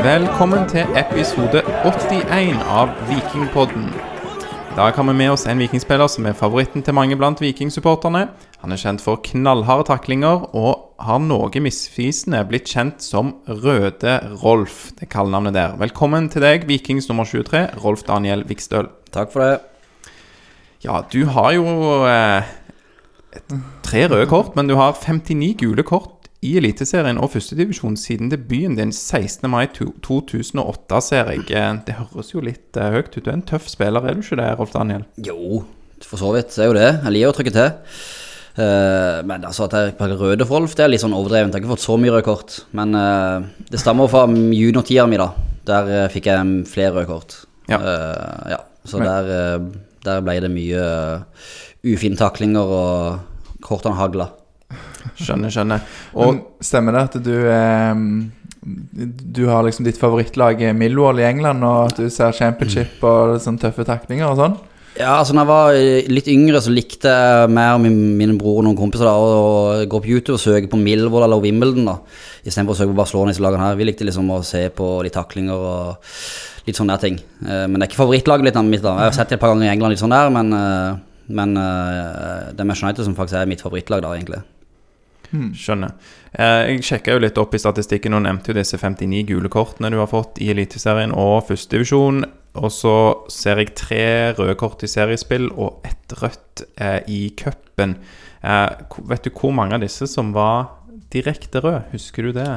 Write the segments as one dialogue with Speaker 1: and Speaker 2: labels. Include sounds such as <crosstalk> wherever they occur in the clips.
Speaker 1: Velkommen til episode 81 av Vikingpodden. I dag har vi med oss en vikingspiller som er favoritten til mange blant vikingsupporterne. Han er kjent for knallharde taklinger og har noe misvisende blitt kjent som Røde Rolf. Det kallenavnet der. Velkommen til deg, Vikings nummer 23, Rolf Daniel Vikstøl.
Speaker 2: Takk for det.
Speaker 1: Ja, du har jo eh, tre røde kort, men du har 59 gule kort i Eliteserien og førstedivisjon siden debuten din 16. mai 2008, ser jeg. Eh, Det høres jo litt eh, høyt ut. Du er en tøff spiller, er du ikke det, Rolf Daniel?
Speaker 2: Jo, for så vidt er jo det. Jeg liker å trykke til. Uh, men altså at jeg på røde for Rolf, det er litt sånn overdrevent. Jeg har ikke fått så mye røde kort. Men uh, det stammer fra juniortida mi, da. Der uh, fikk jeg flere røde kort.
Speaker 1: Ja.
Speaker 2: Ja. Så
Speaker 3: Men-
Speaker 2: der, der ble det mye ufine taklinger, og kortene hagla.
Speaker 1: Skjønner, skjønner. Og
Speaker 3: Men stemmer det at du eh, Du har liksom ditt favorittlag Millwall i England, og at du ser championship og sånn tøffe taklinger og sånn?
Speaker 2: Ja, altså når jeg var eh, litt yngre, så likte jeg mer min, min bror og noen kompiser da, å gå på YouTube og søke på Millwall eller Wimbledon, da, istedenfor å søke på Barcelona, disse lagene her. Vi likte liksom å se på litt taklinger og litt sånne der ting. Eh, Men det er ikke favorittlaget litt mitt, da. Jeg har sett det et par ganger i England, litt sånn der, men, eh, men det er Manchester United som faktisk er mitt favorittlag, da, egentlig.
Speaker 1: Skjønner. Eh, jeg sjekka jo litt opp i statistikken og nevnte jo disse 59 gule kortene du har fått i Eliteserien og førstedivisjon. Og så ser jeg tre røde kort i seriespill og ett rødt eh, i cupen. Eh, vet du hvor mange av disse som var direkte røde? Husker du det?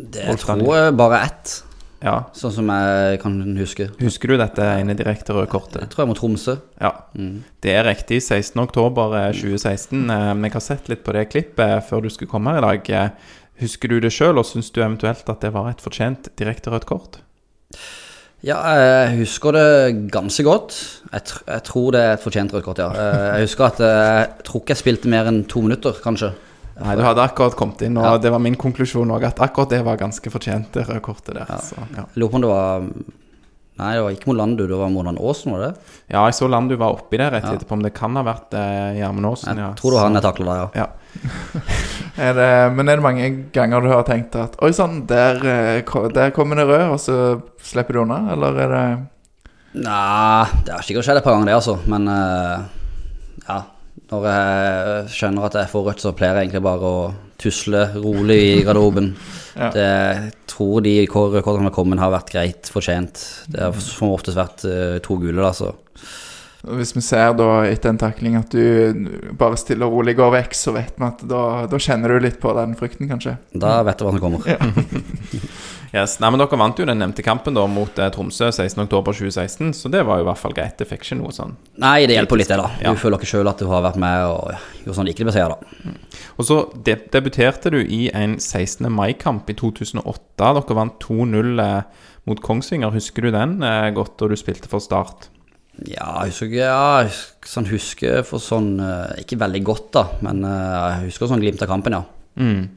Speaker 2: Det tror jeg bare ett,
Speaker 1: Ja.
Speaker 2: sånn som jeg kan huske.
Speaker 1: Husker du dette ene direkte røde
Speaker 2: Det
Speaker 1: Jeg
Speaker 2: tror jeg må Tromsø.
Speaker 1: Ja.
Speaker 2: Mm.
Speaker 1: Det er riktig. 16.10.2016. Eh, men jeg har sett litt på det klippet før du skulle komme her i dag. Eh, Husker du det sjøl, og syns du eventuelt at det var et fortjent direkte rødt kort?
Speaker 2: Ja, jeg husker det ganske godt. Jeg, tr jeg tror det er et fortjent rødt kort, ja. Eh, Jeg husker at eh, jeg tror ikke jeg spilte mer enn to minutter, kanskje.
Speaker 1: Nei, du hadde akkurat kommet inn, og
Speaker 2: Ja.
Speaker 1: det var min konklusjon òg, at akkurat det var ganske fortjent, det røde kortet der. Så, ja.
Speaker 2: Jeg lurer på om det var Nei, det var ikke Molandu, det var Moland Aasen, var det det?
Speaker 1: ja, jeg så Landu var oppi der rett
Speaker 2: Ja.
Speaker 1: etterpå, om det kan ha vært eh, Gjermund Aasen.
Speaker 2: Jeg
Speaker 1: ja.
Speaker 2: tror du har han
Speaker 1: Så-
Speaker 2: takla der, ja.
Speaker 1: Ja. <laughs>
Speaker 3: Er det, men er det mange ganger du har tenkt at Oi sann, der, eh, der kommer det rød, og så slipper du unna? Eller er det
Speaker 2: Nei, det har sikkert skjedd et par ganger, det, altså. Men eh, ja. Når jeg skjønner at jeg får rødt, så pleier jeg egentlig bare å tusle rolig i garderoben. <laughs>
Speaker 3: Ja.
Speaker 2: Det, tror de rekordene som har kommet, har vært greit fortjent. Det har som oftest vært uh, to gule, da, så
Speaker 3: Hvis vi ser da etter en takling at du bare stille og rolig går vekk, så vet vi at da, da kjenner du litt på den frykten, kanskje.
Speaker 2: da vet du hva som kommer. <laughs>
Speaker 1: Yes. Nei, men Dere vant jo den nevnte kampen da mot eh, Tromsø 16.10.2016, så det var jo i hvert fall greit. Det fikk ikke noe sånn.
Speaker 2: Nei, det hjelper litt, det, da.
Speaker 1: Ja.
Speaker 2: Du føler ikke sjøl at du har vært med og gjort sånn ikke blir da.
Speaker 1: Og så de debuterte du i en 16. mai-kamp i 2008. Dere vant 2-0 eh, mot Kongsvinger. Husker du den eh, godt da du spilte for Start?
Speaker 2: Ja, jeg husker Ja, sånn husker for sånn eh, Ikke veldig godt, da, men eh, jeg husker sånn glimt av kampen, ja.
Speaker 1: Mm.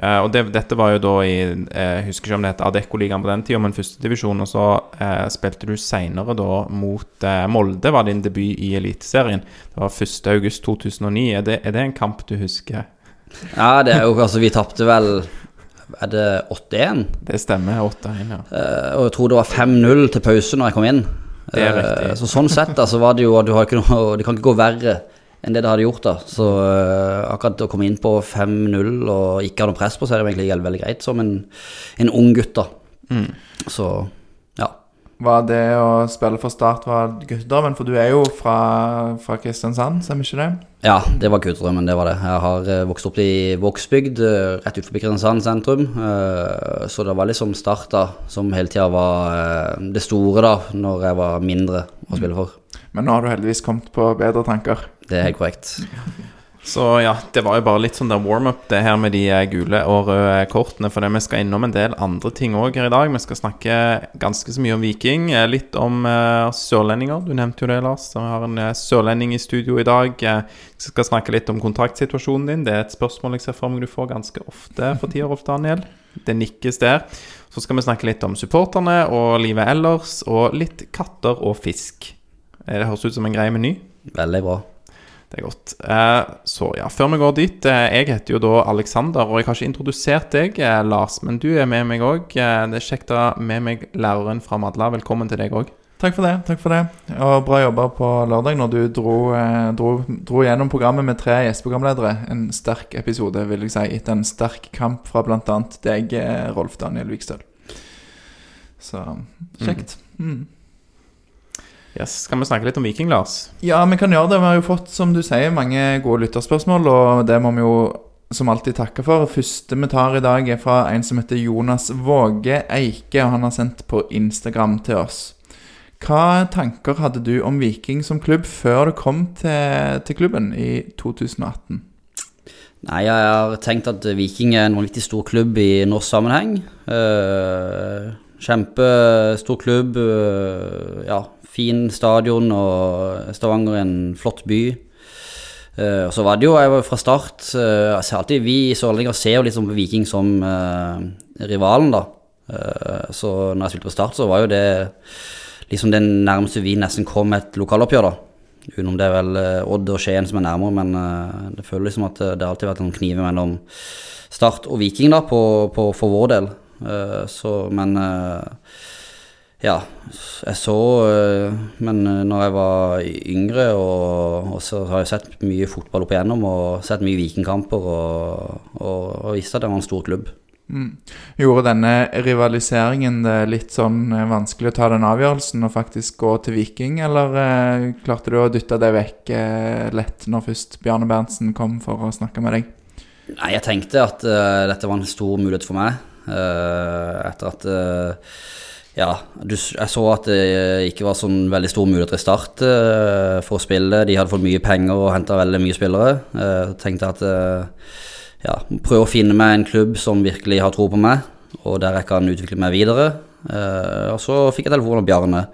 Speaker 1: Eh, og det, dette var jo da i eh, Jeg husker ikke om det het Adeccoligaen på den tida, men førstedivisjon. Og så uh, spilte du seinere da mot uh, Molde, var din debut i Eliteserien. Det var 1.8.2009. Er, det- er det en kamp du husker?
Speaker 2: Ja, det er jo Altså, vi tapte vel Er det 8-1?
Speaker 1: Det stemmer. 8-1, ja.
Speaker 2: Og jeg tror det var 5-0 til pause når jeg kom inn.
Speaker 1: Det er riktig.
Speaker 2: så sånn sett da, så var det jo du har ikke noe, Det kan ikke gå verre enn det det hadde gjort, da. Så uh, akkurat å komme inn på 5-0 og ikke ha noe press på seg, det egentlig veldig greit som en, en ung gutt, da.
Speaker 1: Mm.
Speaker 2: Så ja.
Speaker 3: Var det å spille for Start var guttedrømmen? For du er jo fra, fra Kristiansand, stemmer ikke det?
Speaker 2: Ja, det var guttedrømmen, det var det. Jeg har eh, vokst opp i Vågsbygd, eh, rett utenfor Kristiansand sentrum. Så det var liksom Start da, som hele tida var det store da, når jeg var mindre å spille for.
Speaker 3: Men nå har du heldigvis kommet på bedre tanker.
Speaker 2: Det er helt korrekt.
Speaker 1: Så ja, det var jo bare litt sånn der warm-up, det her med de eh, gule og røde kortene. For det, vi skal innom en del andre ting òg her i dag. Vi skal snakke ganske så mye om Viking. eh, Litt om uh, sørlendinger. Du nevnte jo det, Lars. Vi har en sørlending i studio i dag. Vi skal snakke litt om kontraktsituasjonen din. Det er et spørsmål jeg ser for meg du får ganske ofte for tida, Rolf Daniel. Det nikkes der. Så skal vi snakke litt om supporterne og livet ellers, og litt katter og fisk. Det høres ut som en grei meny.
Speaker 2: Veldig bra.
Speaker 1: Det er godt. Eh, så ja, før vi går dit eh, Jeg heter jo da Alexander, og jeg har ikke introdusert deg, eh, Lars. Men du er med meg òg. Det er kjekt å ha med meg læreren fra Madla. Velkommen til deg òg.
Speaker 3: Takk for det. takk for det Og bra jobba på lørdag når du dro, dro, dro gjennom programmet med tre gjesteprogramledere. En sterk episode, vil jeg si, etter en sterk kamp fra bl.a. deg, Rolf Daniel Vikstøl. Så kjekt. Mm.
Speaker 1: Yes. Skal vi snakke litt om Viking, Lars?
Speaker 3: Ja, vi kan gjøre det. Vi har jo fått, som du sier, mange gode lytterspørsmål, og det må vi jo som alltid takke for. Første vi tar i dag, er fra en som heter Jonas Våge Eike, og han har sendt på Instagram til oss. Hva tanker hadde du om Viking som klubb før du kom til, til klubben i 2018?
Speaker 2: Nei, jeg har tenkt at Viking er en vanvittig stor klubb i norsk sammenheng. Uh, kjempestor klubb. Uh, ja, fin stadion, og Stavanger er en flott by. Uh, og så var det jo, jeg var fra start uh, altså alltid Vi sørlendinger ser jo liksom Viking som uh, rivalen, da. Så når jeg spilte på Start, så var jo det liksom det nærmeste vi nesten kom et lokaloppgjør, da. Utenom det er vel Odd og Skien som er nærmere, men det føles som at det, alltid har vært en knive mellom Start og Viking, da, på, på, for vår del. Så, men ja, jeg så eh, Men eh, når jeg var yngre, og, og så har jeg sett mye fotball opp igjennom, og sett mye Vikingkamper, og, og, og visste at det var en stor klubb.
Speaker 3: Mm. Gjorde denne rivaliseringen det litt sånn eh, vanskelig å ta den avgjørelsen og faktisk gå til Viking, eller eh, klarte du å dytte det vekk eh, lett når først Bjarne Berntsen kom for å snakke med deg?
Speaker 2: Nei, jeg tenkte at uh, dette var en stor mulighet for meg. uh, etter at eh, Ja, du, jeg så at det ikke var sånn veldig stor mulighet i start uh, for å spille. De hadde fått mye penger og henta veldig mye spillere. Uh, tenkte at uh, ja, prøve å finne meg en klubb som virkelig har tro på meg, og der jeg kan utvikle meg videre. Uh, og så fikk jeg telefon av Bjarne,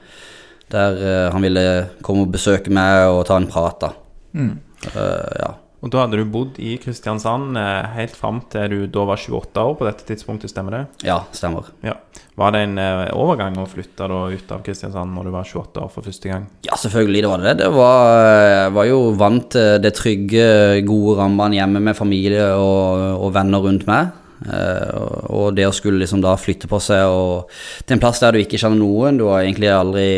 Speaker 2: der eh, han ville komme og besøke meg og ta en prat. da.
Speaker 3: Mm.
Speaker 2: Eh, ja.
Speaker 1: Og da hadde du bodd i Kristiansand eh, helt fram til du da var 28 år på dette tidspunktet, stemmer det?
Speaker 2: ja, stemmer.
Speaker 1: Ja. Var det en eh, overgang å flytte da ut av Kristiansand når du var 28 år for første gang?
Speaker 2: Ja, selvfølgelig det var det. Det var, jeg var jo vant til det trygge, gode rammene hjemme med familie og, og venner rundt meg. Eh, og- det å skulle liksom da flytte på seg og, til en plass der du ikke kjenner noen, du har egentlig aldri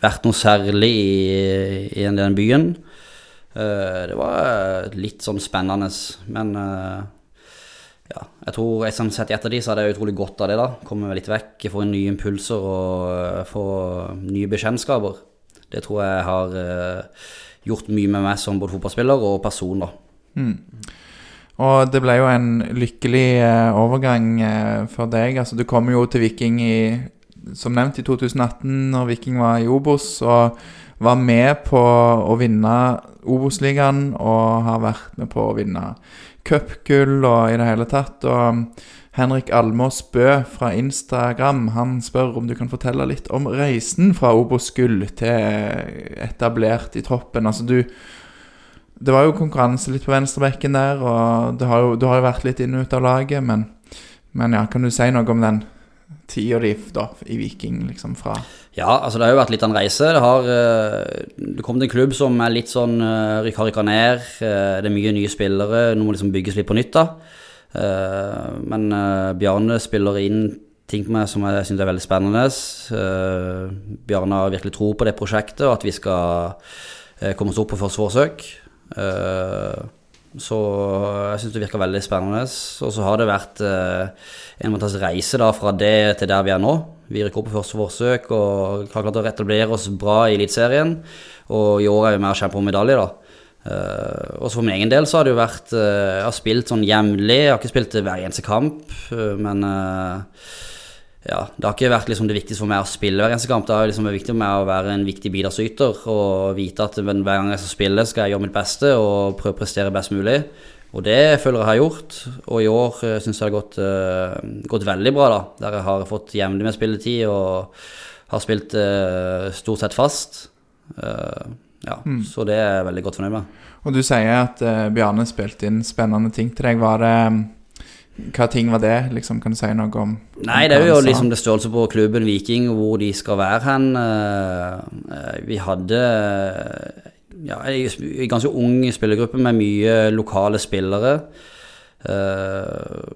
Speaker 2: vært noe særlig i, i den- den byen. Eh, det var litt sånn spennende, men eh, ja, jeg tror jeg sånn sett i ettertid så hadde jeg utrolig godt av det da. Komme litt vekk, få nye impulser og eh, få nye bekjentskaper. Det tror jeg har eh, gjort mye med meg som både fotballspiller og person da.
Speaker 3: Mm. Og det ble jo en lykkelig eh, overgang eh, for deg. Altså, du kom jo til Viking i, som nevnt i 2018, når Viking var i Obos, og var med på å vinne Obos-ligaen og har vært med på å vinne cupgull og i det hele tatt. Og Henrik Almås Bø fra Instagram han spør om du kan fortelle litt om reisen fra Obos-gull til etablert i troppen. Altså du det var jo konkurranse litt på venstrebekken der, og har jo, du har jo vært litt inn og ut av laget, men, men ja, kan du si noe om den tida di da, i Viking, liksom, fra
Speaker 2: Ja, altså det har jo vært litt av en reise. Det har det Du kom til en klubb som er litt sånn uh, har rykka ned. eh, det er mye nye spillere. Nå må liksom bygges litt på nytt, da. Eh, men eh, Bjarne spiller inn ting på meg som jeg syns er veldig spennende. Eh, Bjarne har virkelig tro på det prosjektet, og at vi skal eh, komme oss opp på første forsøk. Eh, så jeg syns det virker veldig spennende. Og så har det vært eh, en fantastisk reise da fra det til der vi er nå. Vi rykker opp på første forsøk og har klart å retablere oss bra i Eliteserien. Og i år er vi med og kjemper om medalje, da. Uh, og for min egen del så har det jo vært uh, Jeg har spilt sånn jevnlig. Jeg har ikke spilt hver eneste kamp, uh, men eh, ja, det har ikke vært liksom det viktigste for meg å spille hver eneste kamp. Det har liksom vært viktig for meg å være en viktig bidragsyter og vite at hver gang jeg skal spille, skal jeg gjøre mitt beste og prøve å prestere best mulig. Og det føler jeg har gjort. Og i år uh, syns jeg det har gått, uh, gått veldig bra, da. Der jeg har fått jevnlig med spilletid og har spilt uh, stort sett fast. Uh, ja, Så det er jeg veldig godt fornøyd med.
Speaker 3: Og du sier at eh, Bjarne spilte inn spennende ting til deg. Var det Hva ting var det? Liksom, kan du si noe om
Speaker 2: Nei, det er jo liksom det størrelse på klubben Viking, hvor de skal være hen. Eh, eh, Vi hadde ja, en ganske ung spillergruppe med mye lokale spillere. Eh,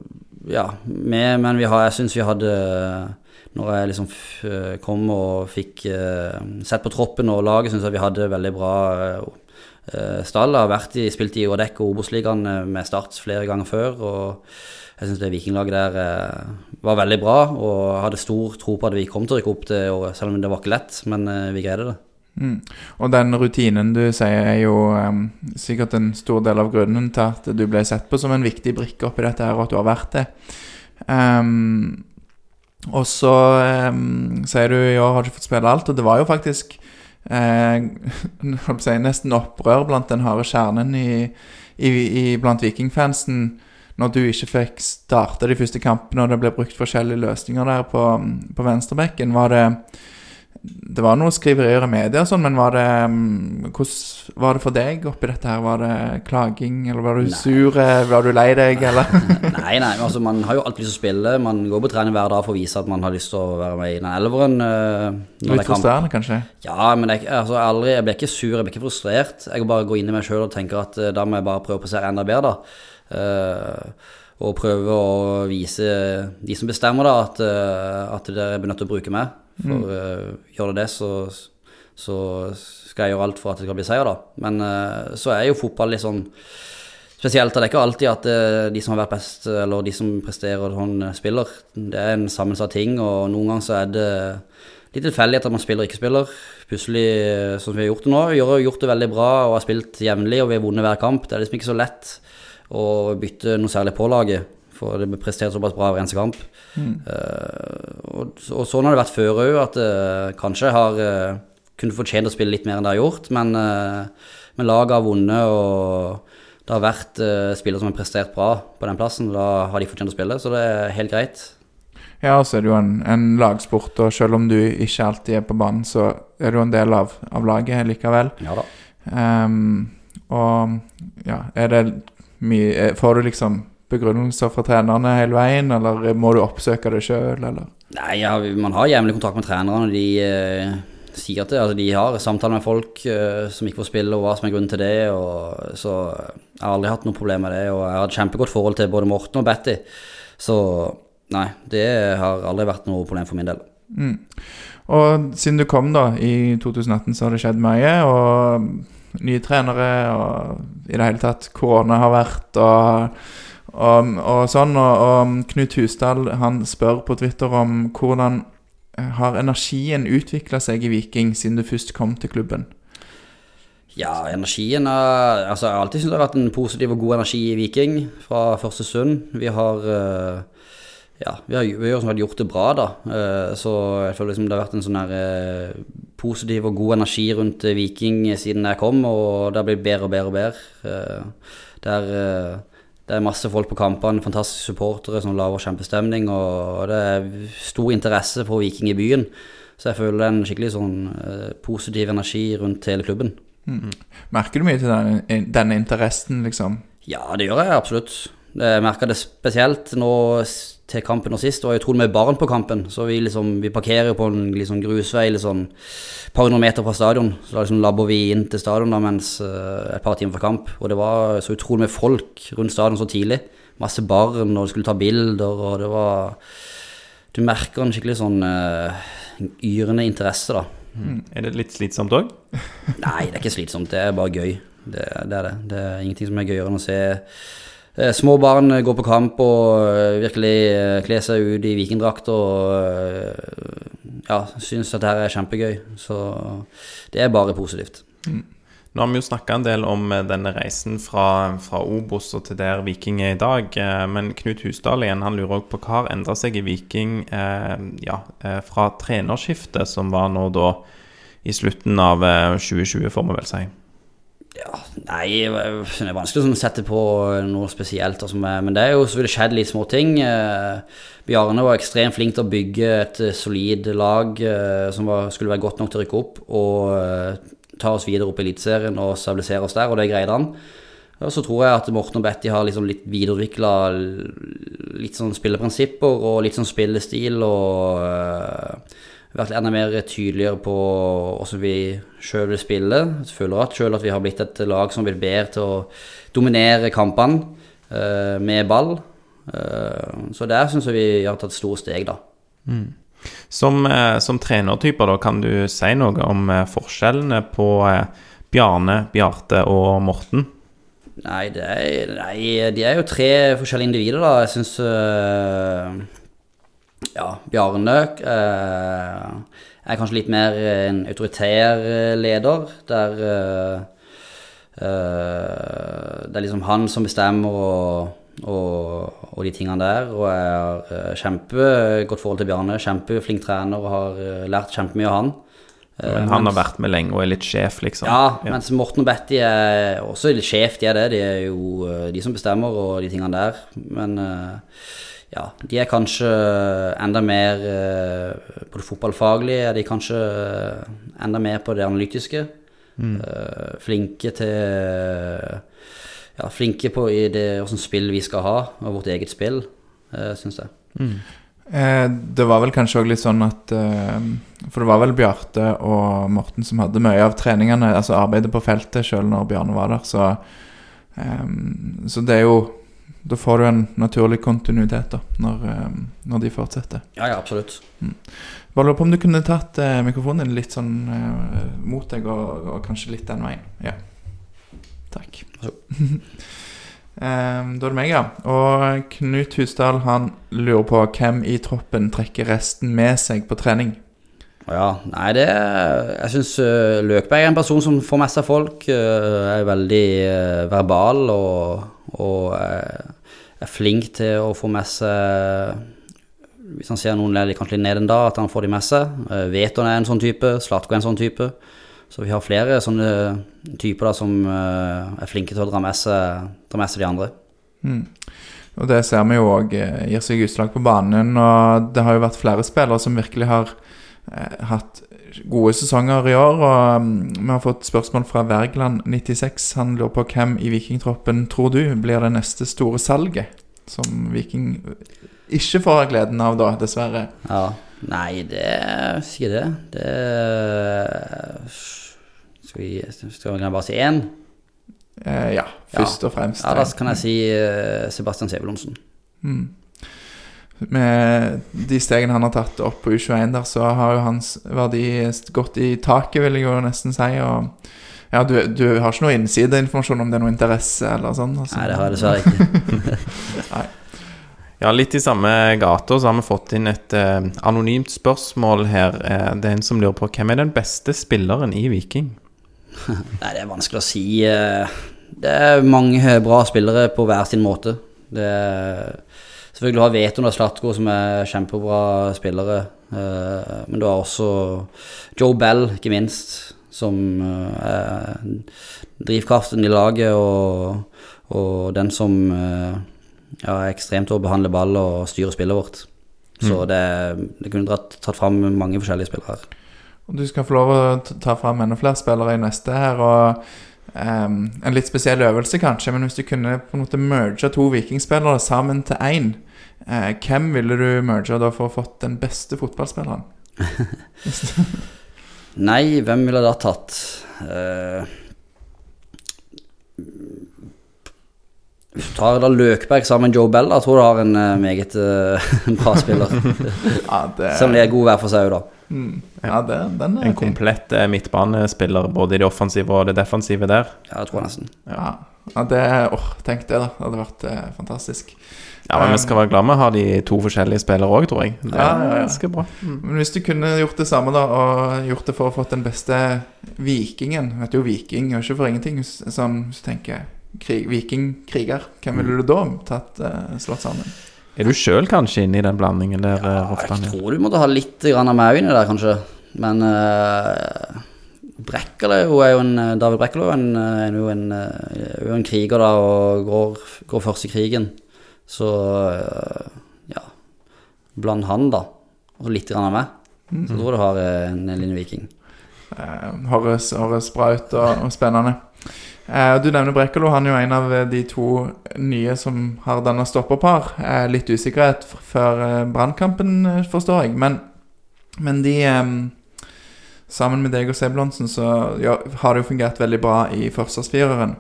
Speaker 2: ja, med, men vi har, jeg syns vi hadde Når jeg liksom kom og fikk eh, sett på troppen og laget, syns jeg vi hadde veldig bra stall. Jeg har vært i, spilt i Odek og Obos-ligaen eh, med Start flere ganger før. og jeg syns det vikinglaget der eh, var veldig bra, og hadde stor tro på at vi kom til å rykke opp det året, selv om det var ikke lett, men eh, vi greide det.
Speaker 3: Mm. Og den rutinen du sier er jo em, sikkert en stor del av grunnen til at du ble sett på som en viktig brikke oppi dette her, og at du har vært det. Um, og så um, sier du i år har ikke fått spille alt, og det var jo faktisk eh, <laughs> nesten opprør blant den harde kjernen i, i, i, blant vikingfansen når du ikke fikk starte de første kampene, og det ble brukt forskjellige løsninger der på, på venstrebekken. Var det det var noen skriverier i media sånn, men var det mm, Hvordan var det for deg oppi dette her? Var det klaging, eller var du
Speaker 2: Nei.
Speaker 3: sur? Var du lei deg, <laughs> eller?
Speaker 2: Nei, nei, altså man har jo alltid lyst til å spille. Man går på trening hver dag for å vise at man har lyst til å være med i den elveren. eh,
Speaker 3: Litt
Speaker 2: er
Speaker 3: frustrerende, kanskje?
Speaker 2: Ja, men jeg, altså, jeg, aldri, jeg ble ikke sur, jeg ble ikke frustrert. Jeg bare går inn i meg sjøl og tenker at eh, da må jeg bare prøve å prestere enda bedre, da. Eh, og prøve å vise de som bestemmer, da, at, eh, at dere er nødt til å bruke meg. For mm. gjør det det, så, så skal jeg gjøre alt for at det skal bli seier, da. Men eh, så er jo fotball litt sånn spesielt. Det er ikke alltid at eh, de som har vært best, eller de som presterer sånn, eh, spiller. Det er en sammensatt ting, og noen ganger så er det litt tilfeldig at man spiller og ikke spiller. Plutselig, eh, sånn som vi har gjort det nå, vi har gjort det veldig bra og har spilt jevnlig, og vi har vunnet hver kamp. Det er liksom ikke så lett å bytte noe særlig på laget, for det ble prestert såpass bra hver eneste kamp. Eh, og, og sånn har det vært før òg, at uh, kanskje har uh, kunnet fortjent å spille litt mer enn det har gjort, men, uh, men laget har vunnet, og det har vært uh, spillere som har prestert bra på den plassen. Da har de fortjent å spille, så det er helt greit.
Speaker 3: Ja, og så er det jo en, en lagsport, og selv om du ikke alltid er på banen, så er du en del av, av laget likevel.
Speaker 2: Ja da.
Speaker 3: Um, og ja, er det mye eh, Får du liksom begrunnelser fra trenerne hele veien, eller må du oppsøke det sjøl, eller?
Speaker 2: Nei, ja, man har jevnlig kontakt med trenerne, de eh, sier at det, altså, de har samtaler med folk eh, som ikke får spille, og hva som er grunnen til det. Og, så jeg har aldri hatt noe problem med det, og jeg har et kjempegodt forhold til både Morten og Betty. Så nei, det har aldri vært noe problem for min del.
Speaker 3: Mm. Og siden du kom da i 2018, så har det skjedd mye. Og nye trenere, og i det hele tatt korona har vært, og, og, og sånn. Og, og Knut Husdal han spør på Twitter om hvordan har energien utvikla seg i Viking siden du først kom til klubben?
Speaker 2: Ja, energien er, altså Jeg har alltid syntes det har vært en positiv og god energi i Viking fra første stund. Vi har eh, ja, vi har, vi har gjort det bra, da. Eh, Så jeg føler liksom det har vært en sånn her eh, positiv og god energi rundt eh, Viking siden jeg kom, og det har blitt bedre og bedre og bedre. Eh, Det er, eh, det er masse folk på kampene, fantastiske supportere som lager kjempestemning, og det er stor interesse for Viking i byen. Så jeg føler det er en skikkelig sånn eh, positiv energi rundt hele klubben.
Speaker 3: Merker du mye til denne, denne interessen, liksom?
Speaker 2: Ja, det gjør jeg absolutt. Jeg merker det spesielt nå til kampen og sist. Det var utrolig mye barn på kampen. Så vi liksom, vi parkerer på en liksom grusvei liksom par hundre meter fra stadion. Så da liksom labber vi inn til stadion da mens uh, et par timer fra kamp. Og det var så utrolig mye folk rundt stadion så tidlig. Masse barn, og de skulle ta bilder, og det var Du merker en skikkelig sånn uh, yrende interesse, da.
Speaker 1: Er det litt slitsomt òg?
Speaker 2: Nei, det er ikke slitsomt. Det er bare gøy. Det, det er det. Det er ingenting som er gøyere enn å se små barn går på kamp og eh, virkelig kler seg ut i vikingdrakt og eh, ja, synes at dette er kjempegøy. Så det er bare positivt.
Speaker 1: Nå har vi jo snakka en del om eh, denne reisen fra, fra Obos og til der Viking er i dag. eh, Men Knut Husdal igjen, han lurer òg på hva har endra seg i Viking eh, ja, eh, fra trenerskiftet, som var nå da i slutten av eh, 2020, får vi vel si.
Speaker 2: Ja, nei, det er vanskelig å sånn sette på noe spesielt. Altså, men det er jo så det skjedd litt små ting. Eh, Bjarne var ekstremt flink til å bygge et eh, solid lag eh, som var, skulle være godt nok til å rykke opp, og eh, ta oss videre opp i Eliteserien og stabilisere oss der, og det greide han. Og så tror jeg at Morten og Betty har liksom litt videreutvikla litt sånn spilleprinsipper og litt sånn spillestil og vært enda mer tydeligere på hvordan vi sjøl vil spille. Jeg føler at sjøl at vi har blitt et lag som vil bedre til å dominere kampene uh, med ball. Uh, så der syns jeg vi har tatt store steg, da.
Speaker 1: Som, eh, som trenertyper, da, kan du si noe om forskjellene på Bjarne, Bjarte og Morten?
Speaker 2: Nei, det er, nei, de er jo tre forskjellige individer, da. Jeg syns Ja, Bjarne eh, er kanskje litt mer en autoritær eh, leder, der eh, eh, Det er liksom han som bestemmer og, og, og de tingene der. Og jeg har eh, kjempegodt forhold til Bjarne. Kjempeflink trener og har lært kjempemye av han.
Speaker 1: Men han har vært med lenge og er litt sjef, liksom.
Speaker 2: ja, mens Morten og Betty er også litt sjef, de er det. De er jo de som bestemmer og de tingene der. Men eh, ja, de er kanskje enda mer eh, På det fotballfaglige er de kanskje eh, enda mer på det analytiske. Mm. Flinke til Ja, flinke på i det åssen spill vi skal ha, og vårt eget spill, syns jeg.
Speaker 3: Mm. det var vel kanskje òg litt sånn at eh, For det var vel Bjarte og Morten som hadde mye av treningene, altså arbeidet på feltet, sjøl når Bjarne var der. Så, eh, så det er jo Da får du en naturlig kontinuitet da, når, eh, når de fortsetter.
Speaker 2: Ja, ja, absolutt.
Speaker 3: Bare lurer på om du kunne tatt eh, mikrofonen din litt sånn eh, mot deg, og, og kanskje litt den veien. Ja. Takk. <laughs> Eh, da er det meg, ja. Og Knut Husdal han lurer på hvem i troppen trekker resten med seg på trening.
Speaker 2: Ja, nei det Jeg syns Løkberg er en person som får med seg folk. øh, er veldig øh, verbal og, og er flink til å få med seg Hvis han ser noen litt- kanskje litt ned en dag, at han får de med seg. Veton er en sånn type. Slatko er en sånn type. Så vi har flere sånne typer da som er flinke til å dra med seg, dra med seg de andre.
Speaker 3: Og det ser vi jo òg gir seg utslag på banen. Og det har jo vært flere spillere som virkelig har eh, hatt gode sesonger i år. Og mm, vi har fått spørsmål fra Wergeland96. Han lurer på hvem i Vikingtroppen tror du blir det neste store salget? Som Viking ikke får gleden av, da, dessverre.
Speaker 2: Ja. Nei, det Sier det. Det Skal vi Skal vi bare si én?
Speaker 3: Eh, ja, først og fremst.
Speaker 2: Ja, da kan jeg si eh, Sebastian Sebulonsen.
Speaker 3: Med de stegene han har tatt opp på U21 der, så har jo hans verdi gått i taket, vil jeg jo nesten si. Og ja, du, du har ikke noe innsideinformasjon om det er noe interesse eller sånn? Altså.
Speaker 2: Nei, det har jeg dessverre ikke. <laughs> <laughs> Nei.
Speaker 1: Ja, litt i samme gata så har vi fått inn et eh, anonymt spørsmål her. Eh, det er en som lurer på hvem er den beste spilleren i Viking? <laughs>
Speaker 2: Nei, det er vanskelig å si. eh, Det er mange bra spillere på hver sin måte. Det er, selvfølgelig har Veton og Slatko som er kjempebra spillere. eh, Men du har også Joe Bell, ikke minst, som eh, er drivkraften i laget og, og den som eh, ja, er ekstremt til å behandle ball og styre spillet vårt. Så det, det kunne dratt, tatt fram mange forskjellige spillere her.
Speaker 3: Du skal få lov å ta fram enda flere spillere i neste her. Og Um, En litt spesiell øvelse, kanskje, men hvis du kunne på en måte merge to vikingspillere sammen til én, eh, hvem ville du merge da for å fått den beste fotballspilleren? <laughs>
Speaker 2: Nei, hvem ville jeg da tatt? Eh, hvis du tar da Løkberg sammen med Joe Bell, da tror jeg du har en eh, meget eh, <laughs> bra spiller. <laughs>
Speaker 3: Ja, det,
Speaker 2: Selv om de er gode hver for seg òg, da.
Speaker 3: mm, ja, det, den er
Speaker 1: En komplett eh, midtbanespiller både i det offensive og det defensive der.
Speaker 2: Ja, jeg tror nesten.
Speaker 3: Ja, ja det oh, tenk det, da. Det hadde vært eh, fantastisk.
Speaker 1: Ja, men Vi skal være glad vi har de to forskjellige spillere òg, tror jeg. Det
Speaker 3: Ja,
Speaker 1: er
Speaker 3: ja, ja.
Speaker 1: ganske bra. Mm.
Speaker 3: Men hvis du kunne gjort det samme, da, og gjort det for å fått den beste vikingen Vet du jo, viking og ikke for ingenting. hvis- Sånn, hvis du tenker krig, vikingkriger, hvem ville du da tatt eh, slått sammen?
Speaker 1: Er du sjøl kanskje inne i den blandingen der, ja,
Speaker 2: Jeg tror du måtte ha litt grann av meg inni der, kanskje. Men uh, Brekkalo er jo en eh, David Brekkele er, eh, er jo en, eh, er jo en kriger, da, og går, går først i krigen. Så eh, ja Bland han, da, og litt grann av meg. Så tror jeg du har eh, en liten viking.
Speaker 3: Eh, høres, høres bra ut og, og spennende. Eh, du nevner Brekkelo. Han er jo en av de to nye som har danna stopperpar. Eh, litt usikkerhet før eh, brannkampen, eh, forstår jeg. Men Men de em, Sammen med deg og Sebulonsen så ja, har det jo fungert veldig bra i forsvarsfireren.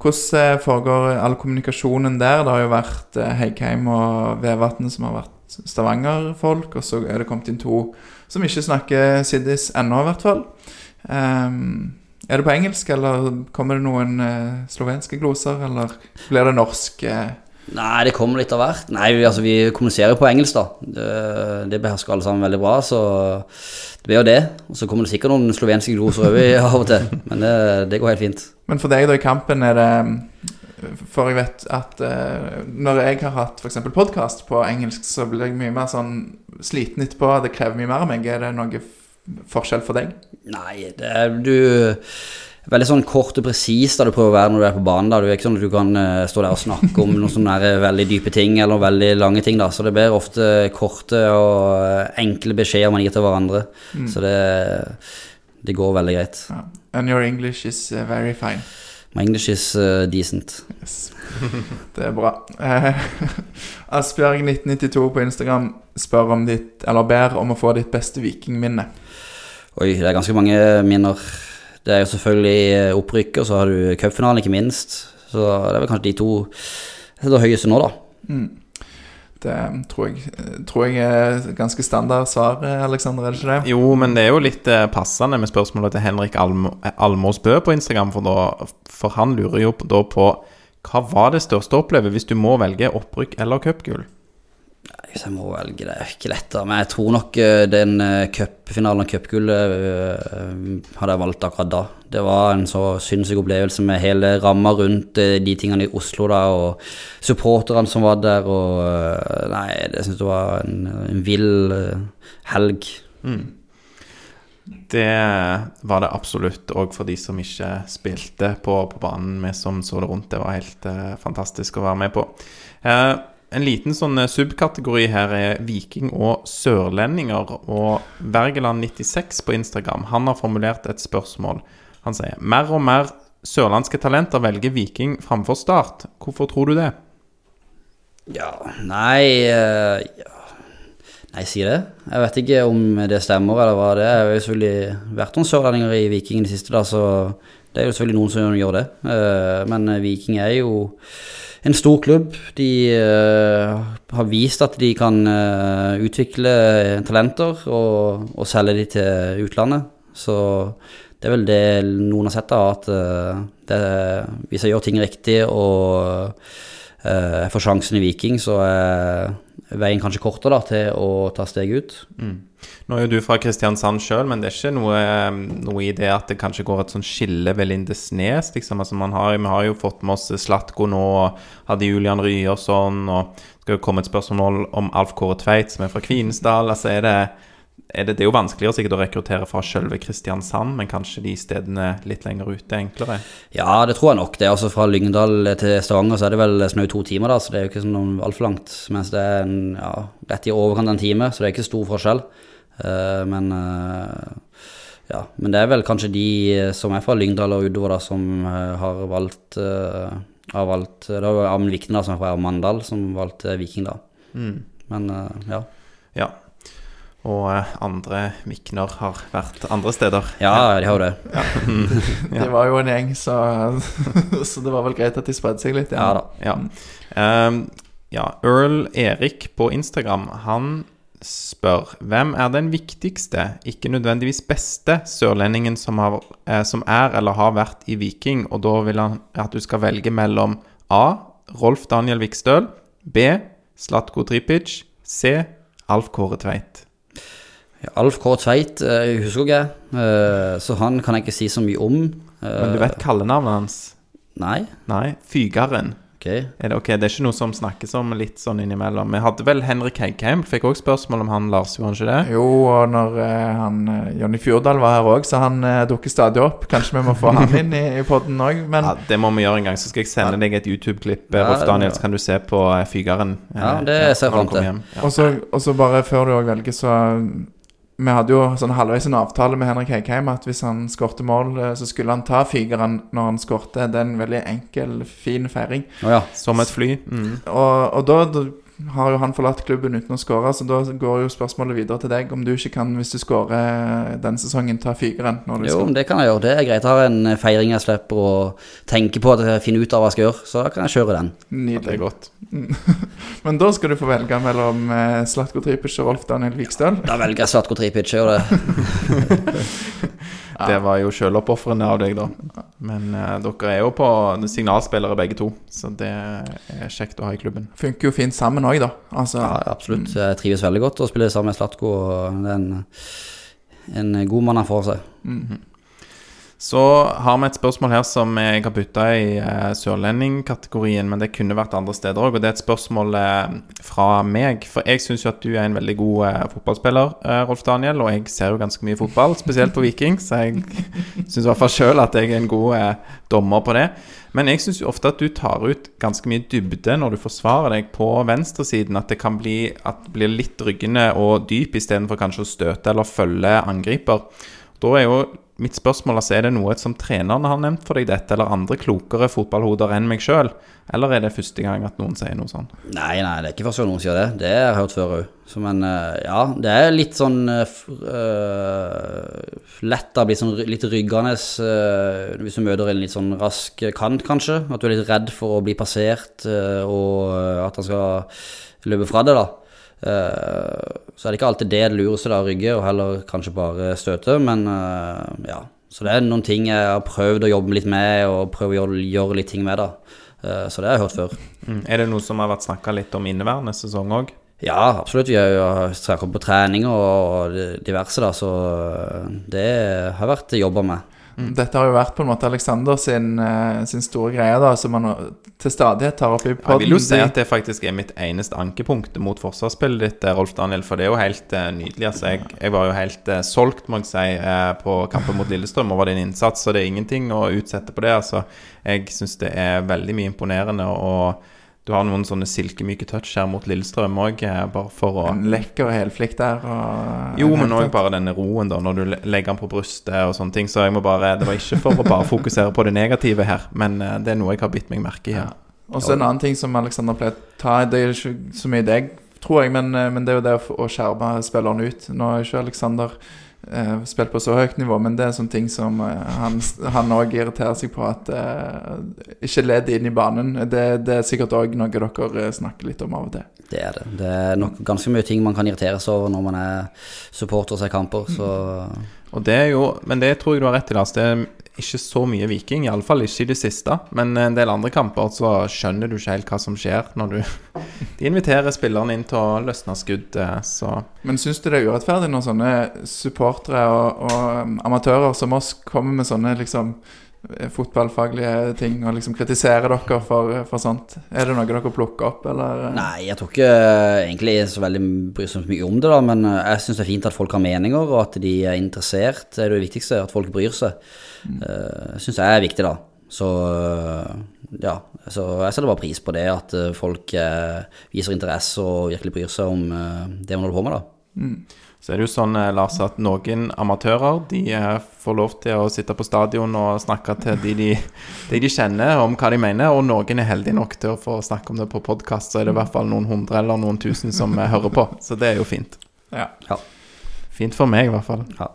Speaker 3: Hvordan eh, foregår all kommunikasjonen der? Det har jo vært eh, Heikheim og Vevatnet som har vært Stavanger-folk, og så er det kommet inn to som ikke snakker siddis ennå, i hvert fall. Um, er det på engelsk, eller kommer det noen eh, slovenske gloser, eller blir det norsk? Eh?
Speaker 2: Nei, det kommer litt av hvert. Nei, vi, altså, vi kommuniserer på engelsk, da. Det, det behersker alle sammen veldig bra, så det blir jo det. Og så kommer det sikkert noen slovenske gloser over av og til, men det, det går helt fint.
Speaker 3: Men for deg da i kampen er det For jeg vet at uh, når jeg har hatt f.eks. podkast på engelsk, så blir jeg mye mer sånn sliten etterpå. Det krever mye mer av meg. Er det noe forskjell for deg?
Speaker 2: Nei, det er du Veldig sånn kort og presis da du prøver å være når du er på banen. da Du er ikke sånn at du kan eh, stå der og snakke om noen sånne der veldig dype ting eller noen veldig lange ting. da Så det blir ofte korte og eh, enkle beskjeder man gir til hverandre. Så det, det går veldig greit.
Speaker 3: Ja. And your English is eh, very fine.
Speaker 2: My English is uh, decent.
Speaker 3: Yes. <laughs> Det er bra. Eh, <laughs> Asbjørg1992 på Instagram spør om ditt, eller ber om å få ditt beste vikingminne.
Speaker 2: Oi, det er ganske mange minner. Det er jo selvfølgelig opprykket, opprykk, og så har du cupfinalen, ikke minst. Så det er vel kanskje de to det høyeste nå, da.
Speaker 3: Mm. Det tror jeg, tror jeg er ganske standard svar, Aleksander, Alexander, er det ikke det?
Speaker 1: Jo, men det er jo litt eh, passende med spørsmålet til Henrik Alm Almås Bø på Instagram, for, da, for han lurer jo på- da på hva var det største å oppleve hvis du må velge opprykk eller cupgull?
Speaker 2: Hvis jeg må velge, det er ikke lett, da. Men jeg tror nok eh, den eh, cupfinalen og cupgullet eh, hadde jeg valgt akkurat da. Det var en så sinnssyk opplevelse med hele ramma rundt de tingene i Oslo da, og supporterne som var der, og Nei, jeg syns jeg var en, en vill helg. helg.
Speaker 1: Det var det absolutt òg for de som ikke spilte på, på banen, vi som så det rundt. Det var helt eh, fantastisk å være med på. Eh, en liten sånn eh, subkategori her er viking og sørlendinger. Og Wergeland96 på Instagram han har formulert et spørsmål. Han sier mer og mer sørlandske talenter velger Viking framfor Start. Hvorfor tror du det?
Speaker 2: Ja, nei uh, ja. Nei, si det. Jeg vet ikke om det stemmer, eller hva det er. Det har jo selvfølgelig vært noen sørlendinger i Viking i det siste, da, så det er jo selvfølgelig noen som gjør det. Uh, Men Viking er jo en stor klubb. De uh, har vist at de kan uh, utvikle talenter og, og selge de til utlandet. Så det er vel det noen har sett, da, at uh, det, hvis jeg gjør ting riktig og eh, jeg får sjansen i Viking, så er veien kanskje kortere da, til å ta steg ut.
Speaker 1: Nå er jo du fra Kristiansand sjøl, men det er ikke noe, eh, noe i det at det kanskje går et sånn skille ved Lindesnes, liksom. Altså, har, vi har jo fått med oss Slatko nå, og hadde Julian Ryerson, og det skal jo komme et spørsmål om Alf Kåre Tveit, som er fra Kvinesdal. Altså, er det, er det, det er jo vanskeligere sikkert å rekruttere fra sjølve Kristiansand, men kanskje de stedene litt lenger ute er enklere?
Speaker 2: Ja, det tror jeg nok. Det er altså Fra Lyngdal til Stavanger så er det vel snaut to timer, da, så det er jo ikke sånn altfor langt. Mens det er en, ja, rett i overkant av en time, så det er ikke stor forskjell. Eh, men eh, ja, men det er vel kanskje de som er fra Lyngdal og utover, da, som eh, har valgt eh, har valgt, Det var Amund Vikne da, som er fra Mandal, som valgte Viking, da. Men eh, ja.
Speaker 1: Ja. Og eh, andre Vikner har vært andre steder.
Speaker 2: Ja, de har jo det. <laughs> <laughs>
Speaker 3: Det var jo en gjeng, så, <laughs> så det var vel greit at de spredde seg litt.
Speaker 2: Ja da.
Speaker 1: Ja. Um, ja, Earl Erik på Instagram, han spør Hvem er den viktigste, ikke nødvendigvis beste, sørlendingen som, har, eh, som er eller har vært i Viking? Og da vil han at du skal velge mellom A. Rolf Daniel Vikstøl. B. Slatko Tripic. C. Alf Kåre Tveit.
Speaker 2: Ja, Alf K. Tveit eh, husker jeg, eh, så han kan jeg ikke si så mye om.
Speaker 1: Men du vet kallenavnet hans?
Speaker 2: Nei?
Speaker 1: Nei, Fygaren.
Speaker 2: Ok.
Speaker 1: Er det, ok, det er ikke noe som snakkes om litt sånn innimellom. Vi hadde vel Henrik Heggheim, Fikk også spørsmål om han Lars, gjorde han ikke det?
Speaker 3: Jo, og når eh, han eh, Jonny Fjordal var her òg, så han eh, dukker stadig opp. Kanskje vi må få han inn i, i poden òg, men
Speaker 1: Ja, Det må vi gjøre en gang. Så skal jeg sende deg et YouTube-klipp,
Speaker 2: Ja,
Speaker 1: Rolf Daniel, så kan du se på Fygeren.
Speaker 2: Ja, det ser jeg
Speaker 1: fram
Speaker 2: til.
Speaker 3: Og så bare før du òg velger, så Vi hadde jo sånn halvveis en avtale med Henrik Heikheim at hvis han skårte mål, eh, så skulle han ta figeren når han skårte. Det er en veldig enkel, fin feiring.
Speaker 2: Oh ja.
Speaker 1: Som et fly. Mm.
Speaker 3: Og, og da, da har jo han forlatt klubben uten å skåre, så da går jo spørsmålet videre til deg. Om du ikke kan, hvis du skårer denne sesongen, ta fyreren når du
Speaker 2: Jo,
Speaker 3: skal
Speaker 2: det kan jeg gjøre. Det er greit. Jeg har en feiring jeg slipper å tenke på at jeg finner ut av hva jeg skal gjøre, så da kan jeg kjøre den.
Speaker 1: Det
Speaker 3: Nydelig.
Speaker 1: godt. <laughs>
Speaker 3: Men da skal du få velge mellom eh, Slatko Tripic og Rolf Daniel Vikstøl.
Speaker 2: Da velger jeg Slatko Tripic, gjør det. <laughs> <laughs>
Speaker 1: Det var jo selvoppofrende av deg, da. Men eh, dere er jo på signalspillere begge to, så det er kjekt å ha i klubben.
Speaker 3: Funker jo fint sammen òg, da. Altså,
Speaker 2: Ja, absolutt. Jeg trives veldig godt å spille sammen med Slatko, og det er en, en god mann han får seg.
Speaker 1: Så har vi et spørsmål her som jeg har bytta i eh, sørlendingkategorien, men det kunne vært andre steder òg. Og det er et spørsmål eh, fra meg. For jeg syns jo at du er en veldig god eh, fotballspiller, eh, Rolf Daniel. Og jeg ser jo ganske mye fotball, spesielt på Viking, så jeg <laughs> syns i hvert fall sjøl at jeg er en god eh, dommer på det. Men jeg syns jo ofte at du tar ut ganske mye dybde når du forsvarer deg på venstresiden. At det kan bli, at det blir litt ryggende og dyp istedenfor kanskje å støte eller følge angriper. Da er jo mitt spørsmål altså, er det noe som trenerne har nevnt for deg dette, eller andre klokere fotballhoder enn meg sjøl? Eller er det første gang at noen sier noe sånn?
Speaker 2: Nei, nei, det er ikke første gang noen sier det. Det har jeg hørt før òg. Men eh, ja, det er litt sånn uh, Lett å bli sånn litt ryggende uh, hvis du møter en litt sånn rask kant, kanskje. At du er litt redd for å bli passert, uh, og at han skal løpe fra deg, da. Eh, så er det ikke alltid det det lureste å rygge, og heller kanskje bare støte, men eh, ja. Så det er noen ting jeg har prøvd å jobbe litt med, og prøve å gjøre, gjøre litt ting med, da. Eh, så det har jeg hørt før.
Speaker 1: Mm. Er det noe som har vært snakka litt om inneværende sesong òg?
Speaker 2: Ja, absolutt. Vi har jo snakket på trening og diverse, da, så det har vært jobba med.
Speaker 3: Dette har jo vært på en måte Alexander sin, eh, sin store greie, da, som han til stadighet tar opp i
Speaker 1: Jeg vil jo si at det faktisk er mitt eneste ankepunkt mot forsvarsspillet ditt, eh, Rolf Daniel. For det er jo helt uh, nydelig. Altså, jeg, jeg var jo helt uh, solgt, må jeg si, uh, på kampen mot Lillestrøm over din innsats. Så det er ingenting å utsette på det. Altså, jeg syns det er veldig mye imponerende. Og du har noen sånne silkemyke touch her mot Lillestrøm òg, bare for å
Speaker 3: En lekker helflikt der. Og,
Speaker 1: Jo, men òg bare denne roen, da, når du legger den på brystet og sånne ting. Så jeg må bare Det var ikke for å bare fokusere på det negative her, men eh, det er noe jeg har bitt meg merke i her.
Speaker 3: Og så en annen ting som Alexander pleier å ta Det er ikke så mye deg, tror jeg, men, eh, men det er jo det å, skjerme spilleren ut. Nå er ikke Alexander eh, spilt på så høyt nivå, men det er sånne ting som uh, han òg irriterer seg på. At uh, ikke led inn i banen. Det, det er sikkert òg noe dere snakker litt om av og til.
Speaker 2: Det er det. Det er nok ganske mye ting man kan irritere seg over når man er supporter og ser kamper, så
Speaker 1: Og det er jo, Men det tror jeg du har rett i, Lars. Det er ikke så mye Viking, iallfall ikke i det siste. Men en del andre kamper så skjønner du ikke helt hva som skjer når du <laughs> De inviterer spillerne inn til å løsne skudd, eh, så
Speaker 3: Men syns du det er urettferdig når sånne supportere og, og amatører som oss kommer med sånne liksom fotballfaglige ting og liksom kritisere dere for, for sånt? Er det noe dere plukker opp, eller?
Speaker 2: Nei, jeg tror ikke eh, egentlig så veldig bryr så mye om det, da, men eh, jeg syns det er fint at folk har meninger, og at de er interessert. Det er det viktigste, at folk bryr seg. Uh, syns jeg er viktig, da. Så eh, ja, så jeg setter bare pris på det, at eh, folk eh, viser interesse og virkelig bryr seg om eh, det man holder på med, da.
Speaker 1: Så er det jo sånn, eh, Lars, at noen amatører de eh, får lov til å sitte på stadion og snakke til de de, de de kjenner om hva de mener, og noen er heldige nok til å få snakke om det på podkast, så er det i hvert fall noen hundre eller noen tusen som eh, hører på. Så det er jo fint.
Speaker 3: Ja.
Speaker 2: Ja.
Speaker 1: Fint for meg, i hvert fall.
Speaker 2: ja.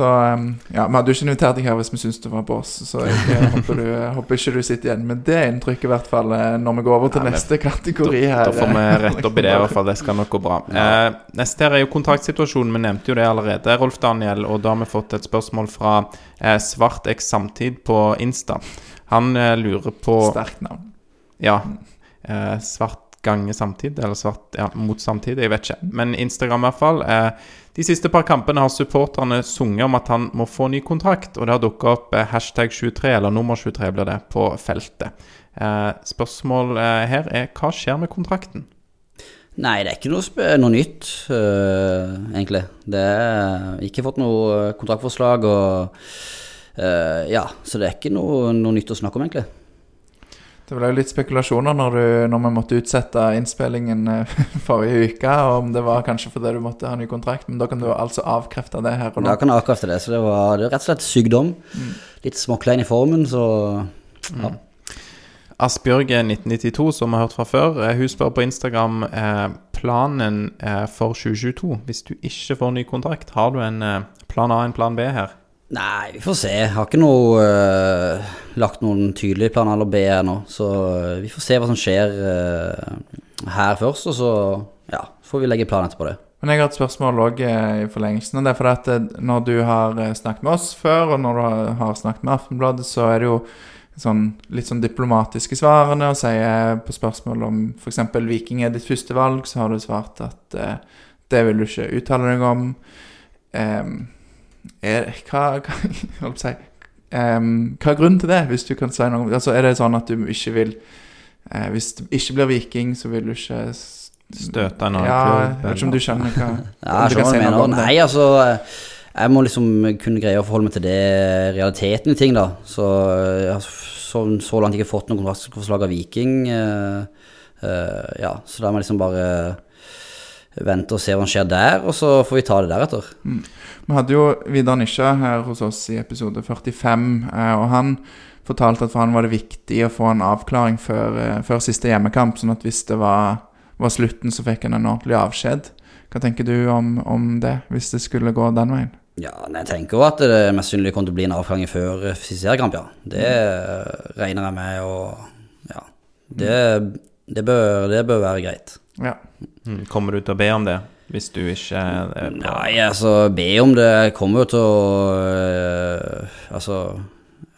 Speaker 3: Så um, ja, vi hadde jo ikke invitert deg her hvis vi syntes det var bås, så jeg, jeg <laughs> håper, du, håper ikke du sitter igjen med det inntrykket, i hvert fall eh, når vi går over til
Speaker 1: Ja,
Speaker 3: neste kategori her.
Speaker 1: Da får vi rette opp i det, i hvert fall. Det skal nok gå bra. Eh, neste her er jo kontraktsituasjonen. Vi nevnte jo det allerede, Rolf Daniel. Og da har vi fått et spørsmål fra eh, Svart X Samtid på Insta. Han eh, lurer på
Speaker 3: Sterkt navn.
Speaker 1: Ja. Eh, svart gange samtid, eller svart ja, mot samtid, jeg vet ikke. Men Instagram i hvert fall. Eh, de siste par kampene har supporterne sunget om at han må få ny kontrakt, og det har dukka opp eh, hashtag 23, eller nummer 23 blir det, på feltet. Eh, spørsmål eh, her er hva skjer med kontrakten?
Speaker 2: Nei, det er ikke noe, noe nytt, øh, egentlig. Det er ikke fått noe øh, kontraktforslag, og øh, ja, så det er ikke noe, noe nytt å snakke om, egentlig.
Speaker 3: Det ble jo litt spekulasjoner når, du, når vi måtte utsette innspillingen eh, <laughs> forrige uke, og om det var kanskje fordi du måtte ha ny kontrakt, men da kan du altså avkrefte det her og
Speaker 2: Da kan jeg avkrefte det, så det var, det var rett og slett sykdom. Litt småklein i formen, så ja.
Speaker 1: Asbjørg1992, som vi har hørt fra før, eh, hun spør på Instagram eh, planen eh, for 2022. Hvis du ikke får ny kontrakt, har du en eh, plan A, en plan B her?
Speaker 2: Nei, vi får se. Jeg har ikke noe uh, lagt noen tydelige planer eller B ennå. Så uh, vi får se hva som skjer uh, her først, og så ja, får vi legge plan etterpå det.
Speaker 3: Men jeg har et spørsmål òg i forlengelsen. og Det er fordi at når du har snakket med oss før, og når du har, snakket med Aftenbladet, så er det jo sånn, litt sånn diplomatiske svarene og sier på spørsmål om f.eks. Viking er ditt første valg, så har du svart at det vil du ikke uttale deg om. Em, er, hva, hva, <laughs> si, um, hva er grunnen til det, hvis du kan si noe? om- Altså, er det sånn at du ikke vil uh, Hvis du ikke blir Viking, så vil du ikke
Speaker 1: Støte en annen
Speaker 3: Ja,
Speaker 1: klubb,
Speaker 3: jeg vet ikke om du skjønner hva <laughs>
Speaker 2: Ja, jeg
Speaker 3: du kan
Speaker 2: skjønner
Speaker 3: si noe
Speaker 2: mener.
Speaker 3: om det.
Speaker 2: Nei, altså eh, Jeg må liksom kunne greie å forholde meg til det realiteten i ting, da. Så eh, jeg har så, så langt ikke fått noe kontraktforslag av Viking. Uh, uh, ja, så da må jeg liksom bare vente og se hva som skjer der, og så får vi ta det deretter.
Speaker 3: Vi hadde jo Vidar Nisja her hos oss i episode 45, eh, og han fortalte at for han var det viktig å få en avklaring før, eh, før siste hjemmekamp, sånn at hvis det var, var slutten, så fikk han en ordentlig avskjed. Hva tenker du om, om det, hvis det skulle gå den veien?
Speaker 2: Ja, jeg tenker jo at det mest sannsynlig kommer til å bli en avklaring før eh, siste seriekamp, ja. Det regner jeg med, og ja. Det, det, bør, det bør være greit.
Speaker 3: Ja.
Speaker 1: Mm, Kommer du til å be om det, hvis du ikke
Speaker 2: Nei, altså, be om det Jeg kommer jo til å øh, Altså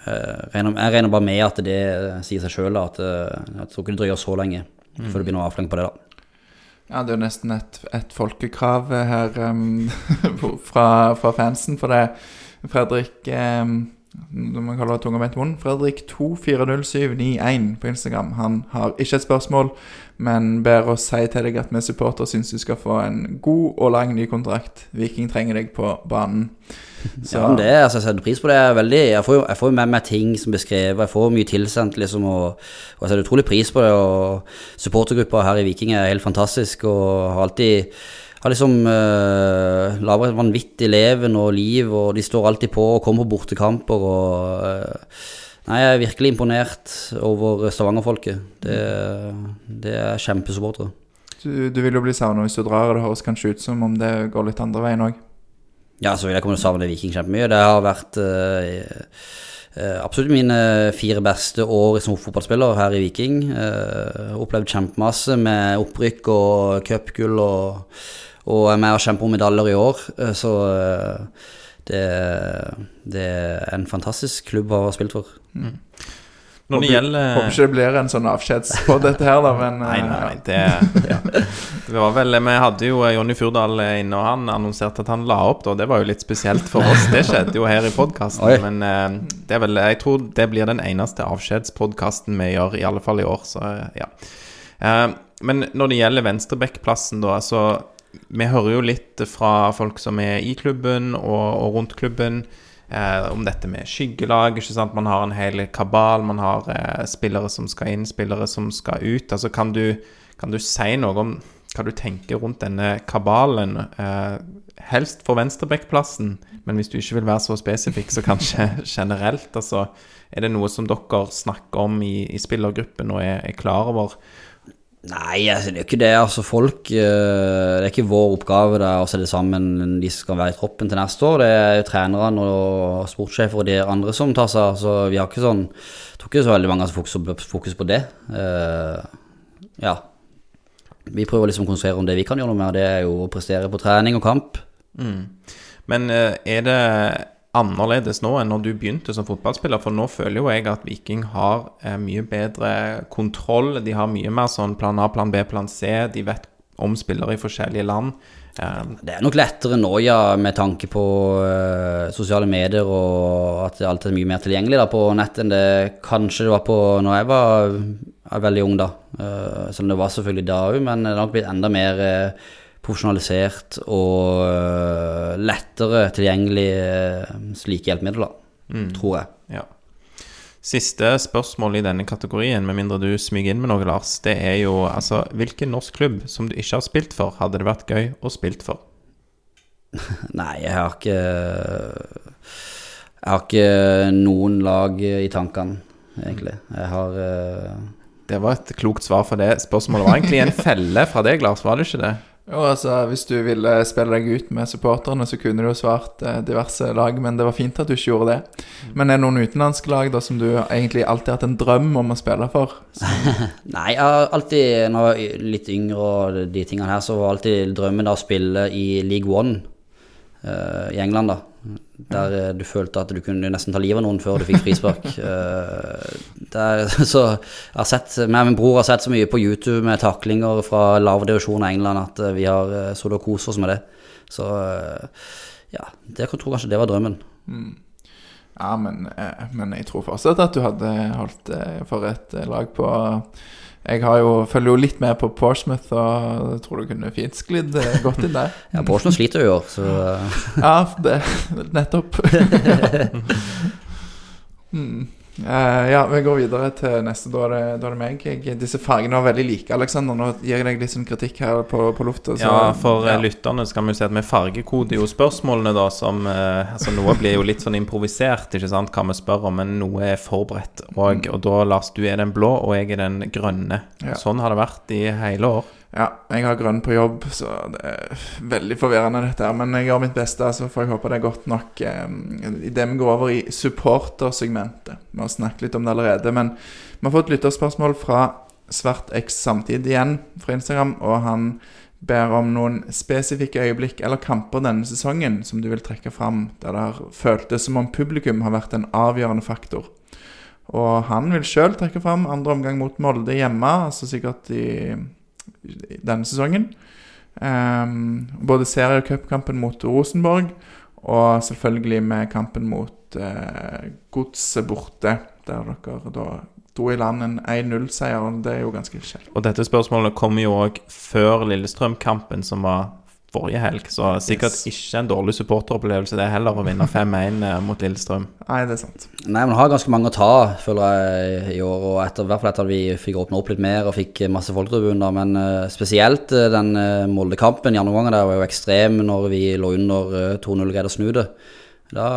Speaker 2: øh, regner, Jeg regner bare med at det sier seg sjøl, at øh, jeg tror ikke det drøyer så lenge før det blir noe avklaring på det, da.
Speaker 3: Ja, det er jo nesten et, et folkekrav eh, her <laughs> um, fra, fra fansen, for det Fredrik um, må jeg tunga beint i munnen. Fredrik 240791 på Instagram. Han har ikke et spørsmål, men ber oss si til deg at vi supporter syns du skal få en god og lang ny kontrakt. Viking trenger deg på banen. <laughs> Så
Speaker 2: Ja, men det, altså, jeg setter pris på det veldig. Jeg får jeg får med meg ting som beskrevet, jeg får mye tilsendt, liksom, og, og jeg setter utrolig pris på det. Og supportergruppa her i Viking er helt fantastisk, og har alltid har liksom uh, laget et vanvittig leven og liv, og de står alltid på og kommer på bortekamper og øh, Nei, jeg er virkelig imponert over Stavanger-folket. Det, det er kjempesupportere.
Speaker 3: du, du vil jo bli savna hvis du drar, og det høres kanskje ut som om det går litt andre veien òg.
Speaker 2: Ja, så vil jeg komme til å savne Viking kjempemye. Det har vært eh, eh, absolutt mine fire beste år som fotballspiller her i Viking. Eh, opplevd kjempemasse med opprykk og cupgull, og, og er med og kjemper om medaljer i år. Eh, så eh, det, det er en fantastisk klubb å ha spilt for.
Speaker 1: Når det gjelder
Speaker 3: Håper ikke det blir en sånn avskjedspod, dette her, da, <laughs> men
Speaker 1: Nei,
Speaker 3: eh,
Speaker 1: nei, nei, det, <laughs> ja. det var vel Vi hadde jo Jonny Furdal inne, og han annonserte at han la opp, da. Det var jo litt spesielt for oss. Det skjedde jo her i podkasten. Men eh, det er vel Jeg tror det blir den eneste avskjedspodkasten vi gjør, i alle fall i år. Så eh, ja. Eh, men når det gjelder venstrebackplassen, da, altså Vi hører jo litt fra folk som er i klubben og, og rundt klubben. Eh, om dette med skyggelag. ikke sant? Man har en hel kabal. Man har eh, spillere som skal inn, spillere som skal ut. Altså, kan du, kan du si noe om hva du tenker rundt denne kabalen? Eh, helst for venstrebackplassen, men hvis du ikke vil være så spesifikk, så kanskje <laughs> generelt. Altså, er det noe som dere snakker om i, i spillergruppen og er, er klar over?
Speaker 2: Nei, altså, det er jo ikke det. Altså, folk eh, Det er ikke vår oppgave da, å sette sammen de som skal være i troppen til neste år. Det er jo trenerne og sportssjefer og de andre som tar seg av. Så vi har ikke sånn Jeg tror ikke så veldig mange som fokuserer fokus på det. Uh, ja. Vi prøver liksom å konsentrere om det vi kan gjøre noe med, og det er jo å prestere på trening og kamp.
Speaker 1: Men eh, er det annerledes nå enn når du begynte som fotballspiller? For nå føler jo jeg at Viking har eh, mye bedre kontroll. De har mye mer sånn plan A, plan B, plan C. De vet om spillere i forskjellige land. Eh,
Speaker 2: Det er nok lettere nå, ja, med tanke på eh, sosiale medier og at alt er mye mer tilgjengelig da, på nett enn det kanskje det var på når jeg var, veldig ung, da. Selv om det var selvfølgelig da òg, men det har nok blitt enda mer profesjonalisert og eh, lettere tilgjengelig uh, slike hjelpemidler, mm. Tror jeg.
Speaker 1: ja. Siste spørsmål i denne kategorien, med mindre du smyger inn med noe, Lars, det er jo altså Hvilken norsk klubb som du ikke har spilt for, hadde det vært gøy å spilt for? <laughs>
Speaker 2: Nei, jeg har ikke Jeg har ikke noen lag i tankene. egentlig. Jeg har uh...
Speaker 1: Det var et klokt svar for det. Spørsmålet var egentlig en felle fra deg, Lars, var det ikke det?
Speaker 3: Jo, altså, Hvis du ville spille deg ut med supporterne, så kunne du jo svart eh, diverse lag, men det var fint at du ikke gjorde det. Men er det noen utenlandske lag da som du egentlig alltid har hatt en drøm om å spille for? <laughs>
Speaker 2: Nei, jeg har alltid, når jeg var litt yngre og de tingene her, så var alltid drømmen da å spille i League One eh, i England, da. Der eh, du følte at du kunne nesten ta livet av noen før du fikk frispark. <laughs> Eh, der, <laughs> så jeg har sett, meg og min bror har sett så mye på YouTube med taklinger fra lav divisjon av England at eh, vi har så og koser oss med det. Så ja, det jeg tror kanskje det var drømmen.
Speaker 3: Ja, men, men jeg tror fortsatt at du hadde holdt for et lag på Jeg har jo, følger jo litt med på Portsmouth, og jeg tror du kunne fint sklidd eh, godt inn der.
Speaker 2: Ja, Portsmouth sliter jo i år, så
Speaker 3: Ja, det, nettopp. <laughs> mm. Eh, ja, vi går videre til neste. Da er det, da er det meg. Jeg, disse fargene var veldig like, Alexander. Nå gir jeg deg litt sånn kritikk her på, på lufta.
Speaker 1: Ja, for eh,
Speaker 3: ja.
Speaker 1: lytterne skal vi jo si at vi fargekoder jo spørsmålene, da, som uh, Altså, noe blir jo litt sånn improvisert, ikke sant, hva vi spør om, men noe er forberedt. Og, og da, Lars, du er den blå, og jeg er den grønne.
Speaker 3: Ja.
Speaker 1: Sånn har det vært i hele år.
Speaker 3: Ja, jeg har grønn på jobb, så det er veldig forvirrende dette her. Men jeg gjør mitt beste, så får jeg håpe det er godt nok eh, idet vi går over i supportersegmentet. Vi har snakket litt om det allerede, men vi har fått lytterspørsmål fra Svart X samtid igjen fra Instagram, og han ber om noen spesifikke øyeblikk eller kamper denne sesongen som du vil trekke fram, der det har føltes som om publikum har vært en avgjørende faktor. Og han vil sjøl trekke fram andre omgang mot Molde hjemme, altså sikkert i denne sesongen. Um, både serie- og cupkampen mot Rosenborg, og selvfølgelig med kampen mot uh, Godset borte, der dere da dro i land en 1-0-seier. og Det er jo ganske sjelden.
Speaker 1: Og dette spørsmålet kommer jo òg før Lillestrøm-kampen, som var forrige helg. Så sikkert
Speaker 3: Yes.
Speaker 1: ikke en dårlig supporteropplevelse, det er heller å vinne 5-1 mot Lillestrøm.
Speaker 3: Nei, det er sant.
Speaker 2: Nei, men har ganske mange å ta, føler jeg, i år. Og etter, i hvert fall etter at vi fikk åpne opp litt mer og fikk masse folketribuner. Men uh, spesielt uh, den uh, Molde-kampen i andre omgang der var jo ekstrem når vi lå under uh, 2-0 og greide å snu det. Da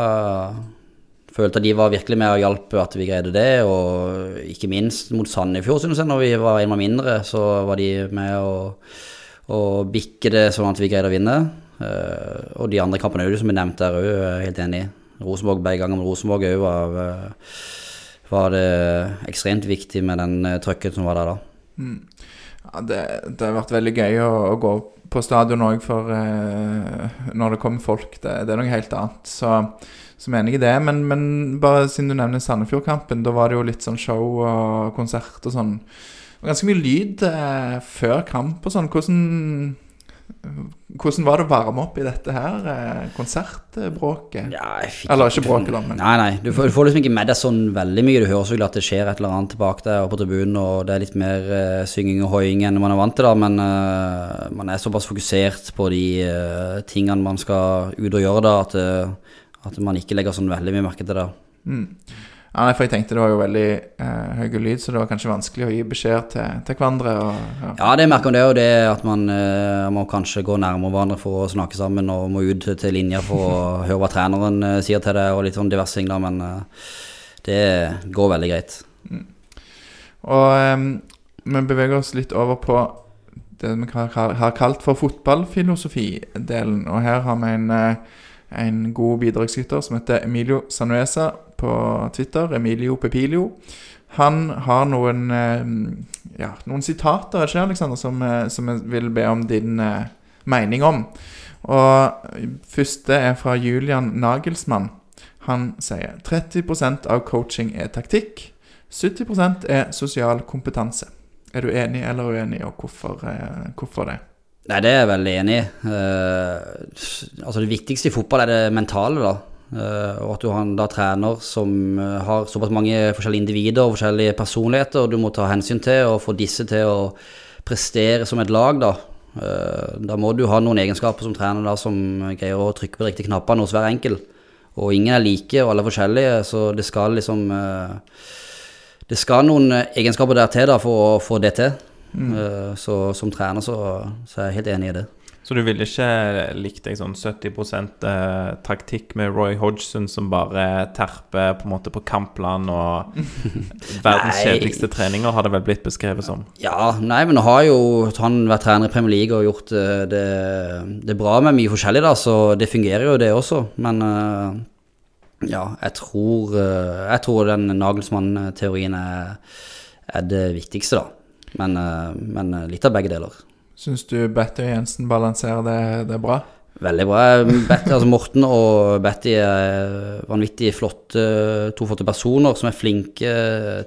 Speaker 2: følte de var virkelig med og hjalp at vi greide det. Og ikke minst mot Sandefjord, synes jeg, når vi var en mann mindre, så var de med og, og bikke det sånn at vi greide å vinne. Eh, og de andre kampene òg, som vi nevnte òg, er jeg helt enig. Rosenborg, begge ganger med Rosenborg òg var, eh, var det ekstremt viktig med den uh, trøkken som var der da.
Speaker 3: Ja, det, det har vært veldig gøy å, å gå på stadion òg, for eh, når det kommer folk, det, det er noe helt annet. Så, så mener jeg det. Men, men bare siden du nevner Sandefjord-kampen, da var det jo litt sånn show og konsert og sånn. Var ganske mye lyd eh, før kamp og sånn. Hvordan, hvordan var det å varme opp i dette her eh, konsertbråket?
Speaker 2: Ja, fikk
Speaker 3: Eller ikke bråket, da, men
Speaker 2: Nei, nei. Du får, du får liksom ikke med deg sånn veldig mye. Du hører selvfølgelig at det skjer et eller annet bak deg og på tribunen, og det er litt mer eh, synging og hoiing enn man er vant til, da. Men eh, man er såpass fokusert på de eh, tingene man skal ut og gjøre, da, at, at man ikke legger sånn veldig mye merke til det.
Speaker 3: Mm. Ja, nei, for jeg tenkte det var jo veldig eh, høy lyd, så det var kanskje vanskelig å gi beskjed til, til hverandre. Og, ja.
Speaker 2: Ja, det merker man det, og det at man eh, må kanskje gå nærmere hverandre for å snakke sammen, og må ut til linja for å <laughs> høre hva treneren eh, sier til deg, og litt sånn diverse ting, da, men eh, det går veldig greit.
Speaker 3: Og em, vi beveger oss litt over på det vi har kalt for fotballfilosofi-delen. Og her har vi en, eh, en god bidragsyter som heter Emilio Sanuesa på Twitter. Emilio Pepilio. Han har noen eh, ja, noen sitater er ikke, Alexander, som, eh, som jeg vil be om din eh, mening om. Og første er fra Julian Nagelsmann. Han sier 30% av coaching er taktikk. 70% er sosial kompetanse. Er du enig eller uenig, og hvorfor, hvorfor det?
Speaker 2: Nei, det er jeg veldig enig i. Uh, altså det viktigste i fotball er det mentale, da. Eh, og at du har en da trener som eh, har såpass mange forskjellige individer og forskjellige personligheter, og du må ta hensyn til og få disse til å prestere som et lag, da. Eh, da må du ha noen egenskaper som trener da, som greier å trykke på de riktige knappene hos hver enkel. Og ingen er like, og alle er forskjellige, så det skal liksom Det skal noen egenskaper der til da, for å få det til. Mm. Så som trener så, så er jeg helt enig i det.
Speaker 1: Så du ville ikke likt deg sånn 70 eh, taktikk med Roy Hodgson som bare terper på en måte på kampplan og <laughs> verdens kjedeligste treninger, har det vel blitt beskrevet som.
Speaker 2: Ja, nei, men nå har jo han vært trener i Premier League og gjort eh, det, det bra med mye forskjellig, da, så det fungerer jo det også. Men eh, ja, jeg tror, jeg tror den Nagelsmann-teorien er, er det viktigste, da. Men, men litt av begge deler.
Speaker 3: Syns du Betty og Jensen balanserer det, det bra?
Speaker 2: Veldig bra. Betty, altså Morten og Betty er vanvittig flotte, toflotte personer som er flinke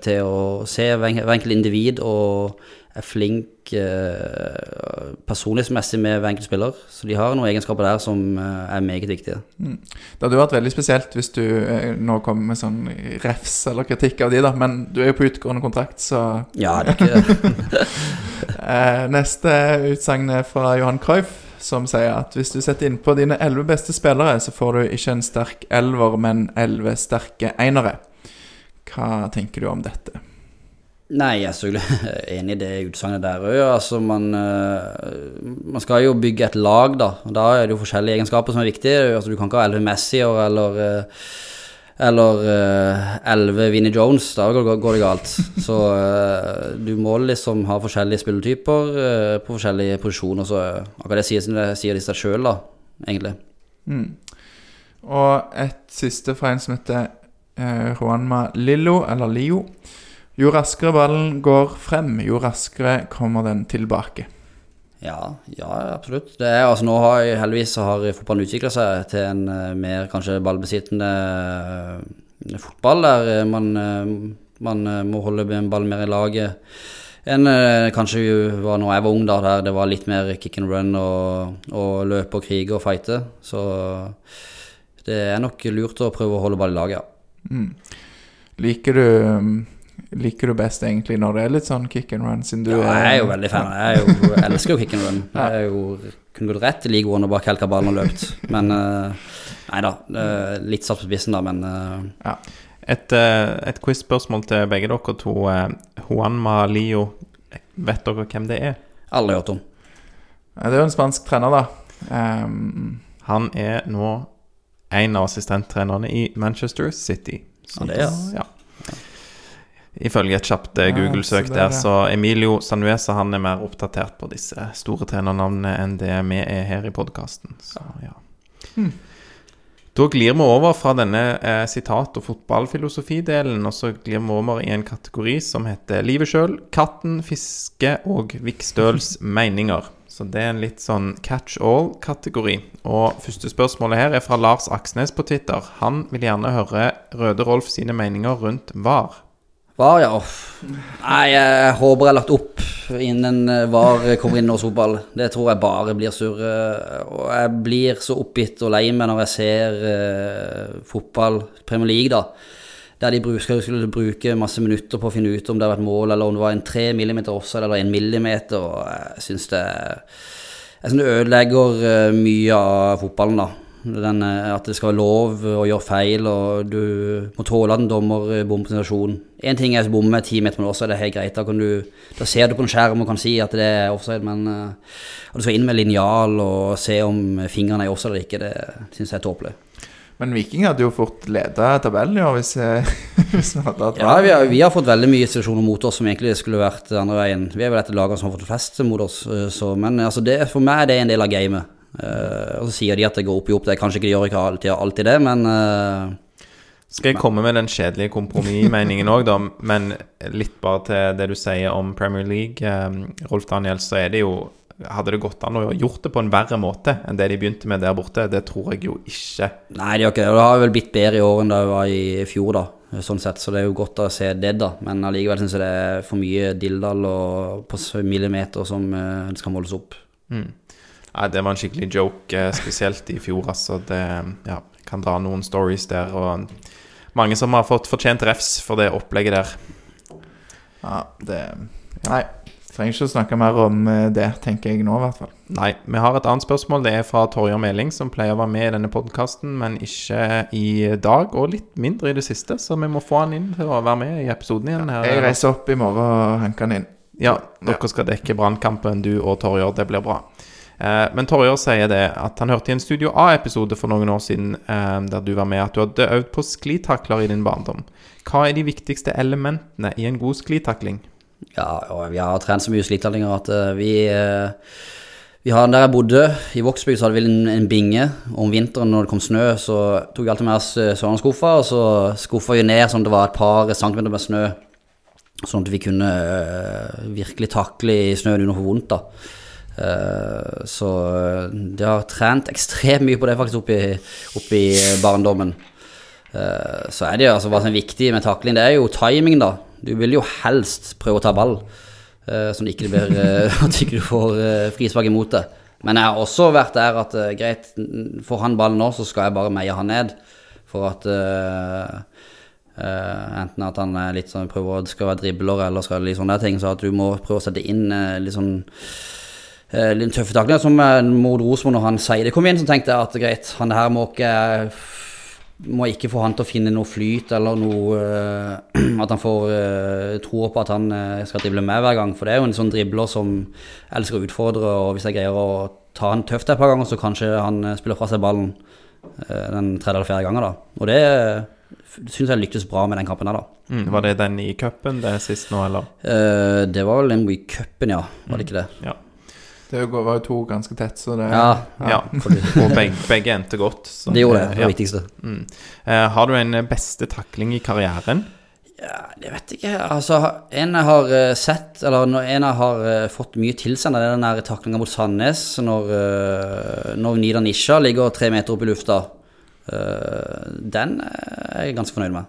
Speaker 2: til å se hver enkelt individ og er flink eh, personlighetsmessig med hver enkelt spiller. Så de har noen egenskaper der som eh, er meget viktige.
Speaker 3: Det hadde jo vært veldig spesielt hvis du eh, nå kom med sånn refs eller kritikk av de, da. Men du er jo på utgående kontrakt, så <laughs>
Speaker 2: Ja, det er ikke <laughs>
Speaker 3: eh, Neste utsagn er fra Johan Cruyff, som sier at hvis du setter innpå dine elleve beste spillere, så får du ikke en sterk elver, men elleve sterke einere. Hva tenker du om dette?
Speaker 2: Nei, jeg er selvfølgelig <laughs> enig i det utsagnet der òg. Altså, man, eh, man skal jo bygge et lag, da. Da er det jo forskjellige egenskaper som er viktige. Altså, du kan ikke ha elleve Messier eller eh, eller eh, elleve Vinnie Jones. Da går, går det galt. <laughs> Så du må liksom ha forskjellige spilletyper på forskjellige posisjoner. Så akkurat det sier, det sier de seg sjøl, da, egentlig.
Speaker 3: Og et siste fra en som heter Juanma Lillo, eller Lio. Jo raskere ballen går frem, jo raskere kommer den tilbake.
Speaker 2: Ja, ja, absolutt. Det er, altså, nå har jeg- heldigvis har fotballen utvikla seg til en uh, mer kanskje ballbesittende uh, fotball, der eh, man, man må holde ballen mer i laget enn kanskje var når jeg var ung, da, der det var litt mer kick and run og, og løpe og krige og fighte. Så det er nok lurt å prøve å holde ball i laget, ja.
Speaker 3: Liker du mm, Liker du best egentlig når det er litt sånn kick and run, siden du
Speaker 2: Ja, jeg er jo veldig fan. Jeg, jo, jeg elsker jo kick and run. Jeg er jo, kunne gått rett i ligaen og bare kelka ballen og løpt. Men eh, Nei da. Litt satt på spissen, da, men ja.
Speaker 1: Et, eh, et quiz-spørsmål til begge dere to. Juanma Juan Malio, vet dere hvem det er?
Speaker 2: aldri hørt om.
Speaker 3: Det er jo en spansk trener, da. Um,
Speaker 1: Han er nå en av assistenttrenerne i Manchester City. Så,
Speaker 2: Ja, det er,
Speaker 1: ja. Ifølge et kjapt eh,
Speaker 3: Ja,
Speaker 1: Google-søk
Speaker 3: så er
Speaker 1: der, så Emilio Sanuesa han er mer oppdatert på disse store trenernavnene enn det vi er her i podkasten. Så ja.
Speaker 3: Hmm.
Speaker 1: Da glir vi over fra denne eh, sitat- og fotballfilosofidelen, og så glir vi over i en kategori som heter livet sjøl, katten, fiske og Vikstøls <laughs> meninger. Så det er en litt sånn catch all-kategori. Og første spørsmålet her er fra Lars Aksnes på Twitter. Han vil gjerne høre Røde Rolf sine meninger rundt VAR.
Speaker 2: VAR, ja. Nei, jeg håper jeg har lagt opp innen eh, VAR kommer inn norsk fotball. Det tror jeg bare blir surr. eh, Og jeg blir så oppgitt og lei meg når jeg ser uh, fotball, Premier League, da. Der de bruk- skal skulle bruke masse minutter på å finne ut om det har vært mål, eller om det var en tre millimeter offside eller en millimeter. Og jeg syns det Jeg synes det ødelegger mye av fotballen, da. Den, eh, at det skal være lov å gjøre feil, og du må tåle at en dommer eh, bommer på situasjonen. Én ting er å bomme med ti meter, men også er det helt greit. Da, kan du, da ser du på en skjerm og kan si at det er offside, men uh, at du skal inn med linjal og se om fingrene er offside eller ikke, det syns jeg er tåpelig.
Speaker 3: men Viking hadde jo fort leda tabellen i år hvis, eh, <laughs> hvis vi hadde hatt
Speaker 2: Ja, vi har, vi har fått veldig mye situasjoner mot oss som egentlig skulle vært andre veien. Vi er vel et lagene som har fått flest mot oss, eh, så, men altså det, for meg er det en del av gamet. Eh, og så sier de at det går opp i opp. Det er kanskje ikke de gjør ikke alltid, alltid det, men uh,
Speaker 1: Skal jeg komme med den kjedelige kompromissmeningen òg, da, men litt bare til det du sier om Premier League, Um, Rolf Daniel, så er det jo Hadde det gått an å gjort det på en verre måte enn det de begynte med der borte? Det tror jeg jo ikke.
Speaker 2: Nei, de har ikke det. Det har vel blitt bedre i år enn det var i fjor, da. Sånn sett, så det er jo godt å se det, da. Men allikevel syns jeg det er for mye dilldall og på millimeter som det skal måles opp.
Speaker 1: Nei, det var en skikkelig joke, eh, spesielt i fjor, altså. Det ja, kan dra noen stories der, og mange som har fått fortjent refs for det opplegget der.
Speaker 3: Ja, det Nei. Trenger ikke å snakke mer om eh, det, tenker jeg nå, i hvert fall.
Speaker 1: Nei, vi har et annet spørsmål. Det er fra Torjer Meling, som pleier å være med i denne podkasten, men ikke i dag, og litt mindre i det siste, så vi må få han inn til å være med i episoden igjen. her.
Speaker 3: Jeg reiser opp i morgen og hanker han inn.
Speaker 1: Ja, dere skal dekke brannkampen, du og Torjer. Det blir bra. Eh, men Torjer sier det at han hørte i en Studio A-episode for noen år siden eh, der du var med, at du hadde øvd på sklitakler i din barndom. Hva er de viktigste elementene i en god sklitakling?
Speaker 2: Ja, vi har trent så mye slitalinger at eh, vi vi har, Der jeg bodde, i Vågsbygd, så hadde vi en, en binge. Om vinteren når det kom snø, så tok vi alltid med oss sørlandsskuffa, og så skuffa vi ned sånn at det var et par centimeter med snø. Sånn at vi kunne virkelig takle i snøen å få vondt, da. Eh, så de har trent ekstremt mye på det faktisk oppi, oppi barndommen. Eh, så er det jo altså hva som er viktig med takling, det er jo timing, da. Du vil jo helst prøve å ta ball, eh, sånn at ikke blir, eh, <laughs> at ikke du får eh, frispark imot det. Men jeg har også vært der at eh, greit, får han ballen nå, så skal jeg bare meie han ned. For at uh, uh, enten at han er litt sånn prøver å skal være dribler eller skal litt sånne ting, så at du må prøve å sette inn uh, litt sånn eh, litt tøffe taklinger. Som eh, mot Rosenborg, når han Seide kom inn, så tenkte jeg at greit, han her må ikke må ikke få han til å finne noe flyt eller noe eh, <clears throat> At han får uh, tro på at han eh, skal drible med hver gang. For det er jo en sånn dribler som elsker å utfordre, og hvis jeg greier å ta han tøft et par ganger, så kanskje han eh, spiller fra seg ballen eh, den tredje eller fjerde gangen, da. Og det syns jeg lyktes bra med den kampen her, da.
Speaker 1: Mm, var det den i cupen det sist nå, eller?
Speaker 2: Uh, det var vel den i cupen, ja. Var det ikke det?
Speaker 1: Ja.
Speaker 3: Det var jo to ganske tett, så det
Speaker 2: Ja,
Speaker 1: ja. Og begge, begge endte godt. så-
Speaker 2: det gjorde det. Det var det viktigste.
Speaker 1: Mm. Eh, har du en beste takling i karrieren?
Speaker 2: Ja, det vet jeg ikke. Altså, en jeg har eh, sett, eller når en jeg har eh, fått mye tilsendt, det er den der taklinga mot Sandnes når, uh, når Nida Nisha ligger tre meter opp i lufta. Eh, den er jeg ganske fornøyd med.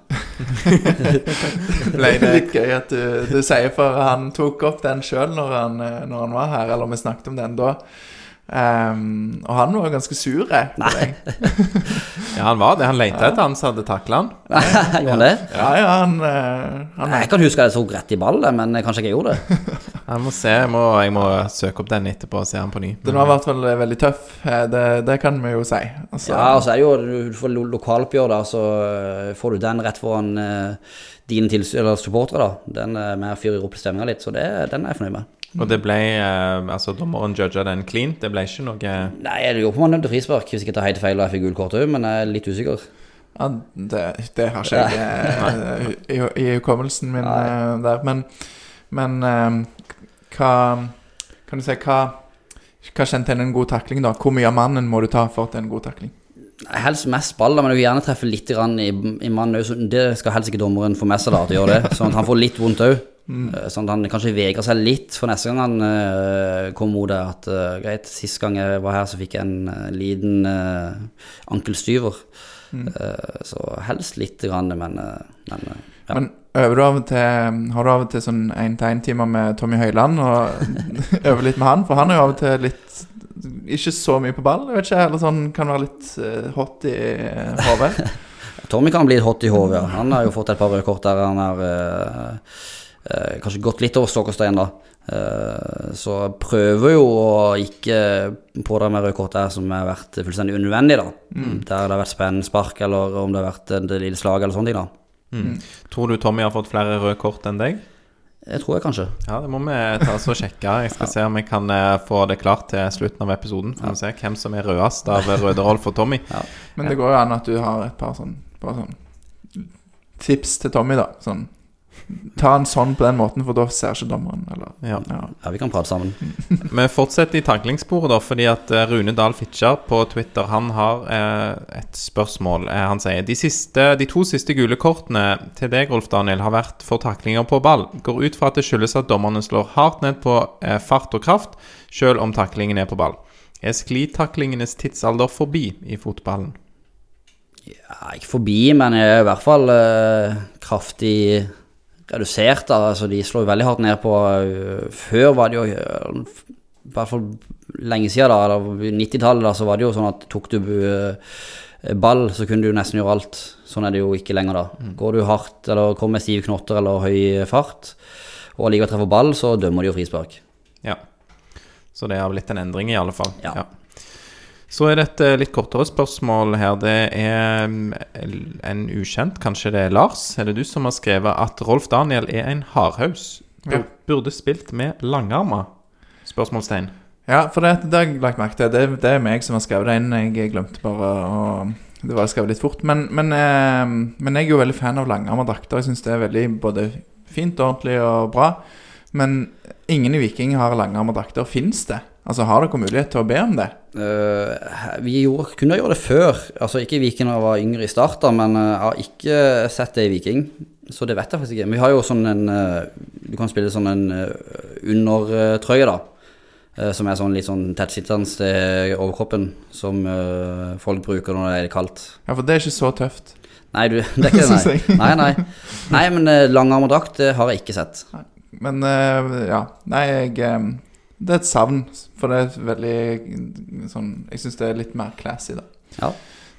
Speaker 3: ble det litt gøy at du, du sier, for han tok opp den sjøl når, eh, når han var her, eller vi snakket om den da. Ehm, og han var jo ganske sur eh, <laughs> på deg. <laughs>
Speaker 1: Ja, han var det. Han lette etter han som hadde takla han. <laughs>
Speaker 2: Gjorde han det?
Speaker 3: Ja, ja, han, eh, han
Speaker 2: Jeg kan huske at jeg tok rett i ballen, men kanskje ikke jeg gjorde det.
Speaker 1: Jeg må se, jeg må, jeg må søke opp den etterpå og se han på ny.
Speaker 3: Den var i hvert fall veldig tøff. eh, Det, det kan vi jo si. Altså,
Speaker 2: Ja, og så er det jo Du får lo- lokaloppgjør, da, så eh, får du den rett foran uh, dine supportere, da. Den er med og fyrer opp stemninga litt, så det, den er jeg fornøyd med.
Speaker 1: Og det ble eh, Altså, dommeren judga den clean. Det ble ikke noe
Speaker 2: Nei, jeg lurer på om han dømte frispark, hvis jeg ikke tar helt feil og jeg fikk gult kort òg, men jeg er litt usikker.
Speaker 3: Ja, det, det har ikke jeg eh, i, i hukommelsen min
Speaker 2: Nei.
Speaker 3: eh, der. Men, men eh, hva Kan du si hva Hva kjente en en god takling, da? Hvor mye av mannen må du ta for at det er en god takling?
Speaker 2: Helst mest ball, men du vil gjerne treffe litt i, i mannen òg. Det skal helst ikke dommeren få med seg, da, at å gjør det. Sånn at han får litt vondt òg. Sånn at han kanskje vegrer seg litt for neste gang han uh, kommer mot det. At uh, greit, sist gang jeg var her, så fikk jeg en uh, liten ankelstyver. Eh, så helst litt grann, men, eh, men eh, ja.
Speaker 3: Men øver du av og til Har du av og til sånn én-til-én-timer med Tommy Høiland og <laughs> øver litt med han? For han er jo av og til litt Ikke så mye på ball, jeg vet ikke. Eller sånn kan være litt eh, hot i hodet. <laughs>
Speaker 2: Tommy kan bli hot i hodet. ja. Han har jo fått et par røde kort der han har eh, eh, kanskje gått litt over stokk og stein, da. Eh, så jeg prøver jo å ikke pådra meg røde kort der som har vært fullstendig unødvendig, da. Der det har vært spennspark, eller om det har vært et lite slag, eller sånne ting, da.
Speaker 1: Tror du Tommy har fått flere røde kort enn deg?
Speaker 2: Jeg tror jeg kanskje.
Speaker 1: Ja, det må vi ta oss og sjekke. Jeg skal <laughs> se om vi kan eh, få det klart til slutten av episoden. Får vi se hvem som er rødest av Røde Rolf og Tommy.
Speaker 3: Men det går jo an at du har et par sånn, par sånn tips til Tommy, da. Sånn Ta en sånn på den måten, for da ser ikke dommeren. Eller,
Speaker 1: Ja.
Speaker 3: ja.
Speaker 2: Ja, vi kan prate sammen. <laughs>
Speaker 1: Vi fortsetter i taklingssporet, da, fordi at eh, Rune Dahl Fitjar på Twitter Han har eh, et spørsmål. Eh, han sier de, siste, de to siste gule kortene til deg, Rolf Daniel, har vært for taklinger på ball. Går ut fra at det skyldes at dommerne slår hardt ned på eh, fart og kraft, selv om taklingen er på ball. Er sklitaklingenes tidsalder forbi i fotballen?
Speaker 2: Ja, ikke forbi, men jeg er i hvert fall eh, kraftig redusert. Altså, de slår veldig hardt ned på eh, Før var det jo eh, I hvert fall lenge siden, da, eller 90-tallet, så var det jo sånn at tok du eh, ball, så kunne du nesten gjøre alt. Sånn er det jo ikke lenger, da. Går du hardt, eller kommer med stive knotter eller høy fart, og allikevel treffer ball, så dømmer de jo frispark.
Speaker 1: Ja. Så det har blitt en endring, i alle fall.
Speaker 2: Ja.
Speaker 1: Så er det et eh, litt kortere spørsmål her. Det er mm, en ukjent, kanskje det er Lars? Er det du som har skrevet at Rolf Daniel er en hardhaus?
Speaker 3: Ja.
Speaker 1: Burde spilt med langarmer? Spørsmålstegn.
Speaker 3: Ja, for det, det har jeg lagt merke til. Det, det er meg som har skrevet det inn. Jeg glemte bare å Det var skrevet litt fort. Men, men, eh, men jeg er jo veldig fan av langarmerdrakter. Jeg syns det er veldig både fint, ordentlig og bra. Men ingen i Viking har langarmerdrakter. Fins det? Altså, Har dere mulighet til å be om det?
Speaker 2: Uh, vi gjorde, kunne gjøre det før. Altså Ikke i Viking da jeg var yngre i start, men eh, jeg har ikke sett det i Viking. Så det vet jeg faktisk ikke. Men vi har jo sånn en eh, Du kan spille sånn en undertrøye, da. Som er sånn litt sånn tettsittende til overkroppen. Som folk bruker når det er kaldt.
Speaker 3: Ja, for det er ikke så tøft.
Speaker 2: Nei, du, det er ikke det, <laughs> nei. nei, nei. Nei, men langarmet drakt, har jeg ikke sett.
Speaker 3: Men ja. Nei, jeg Det er et savn. For det er veldig sånn Jeg syns det er litt mer classy, da.
Speaker 2: Ja.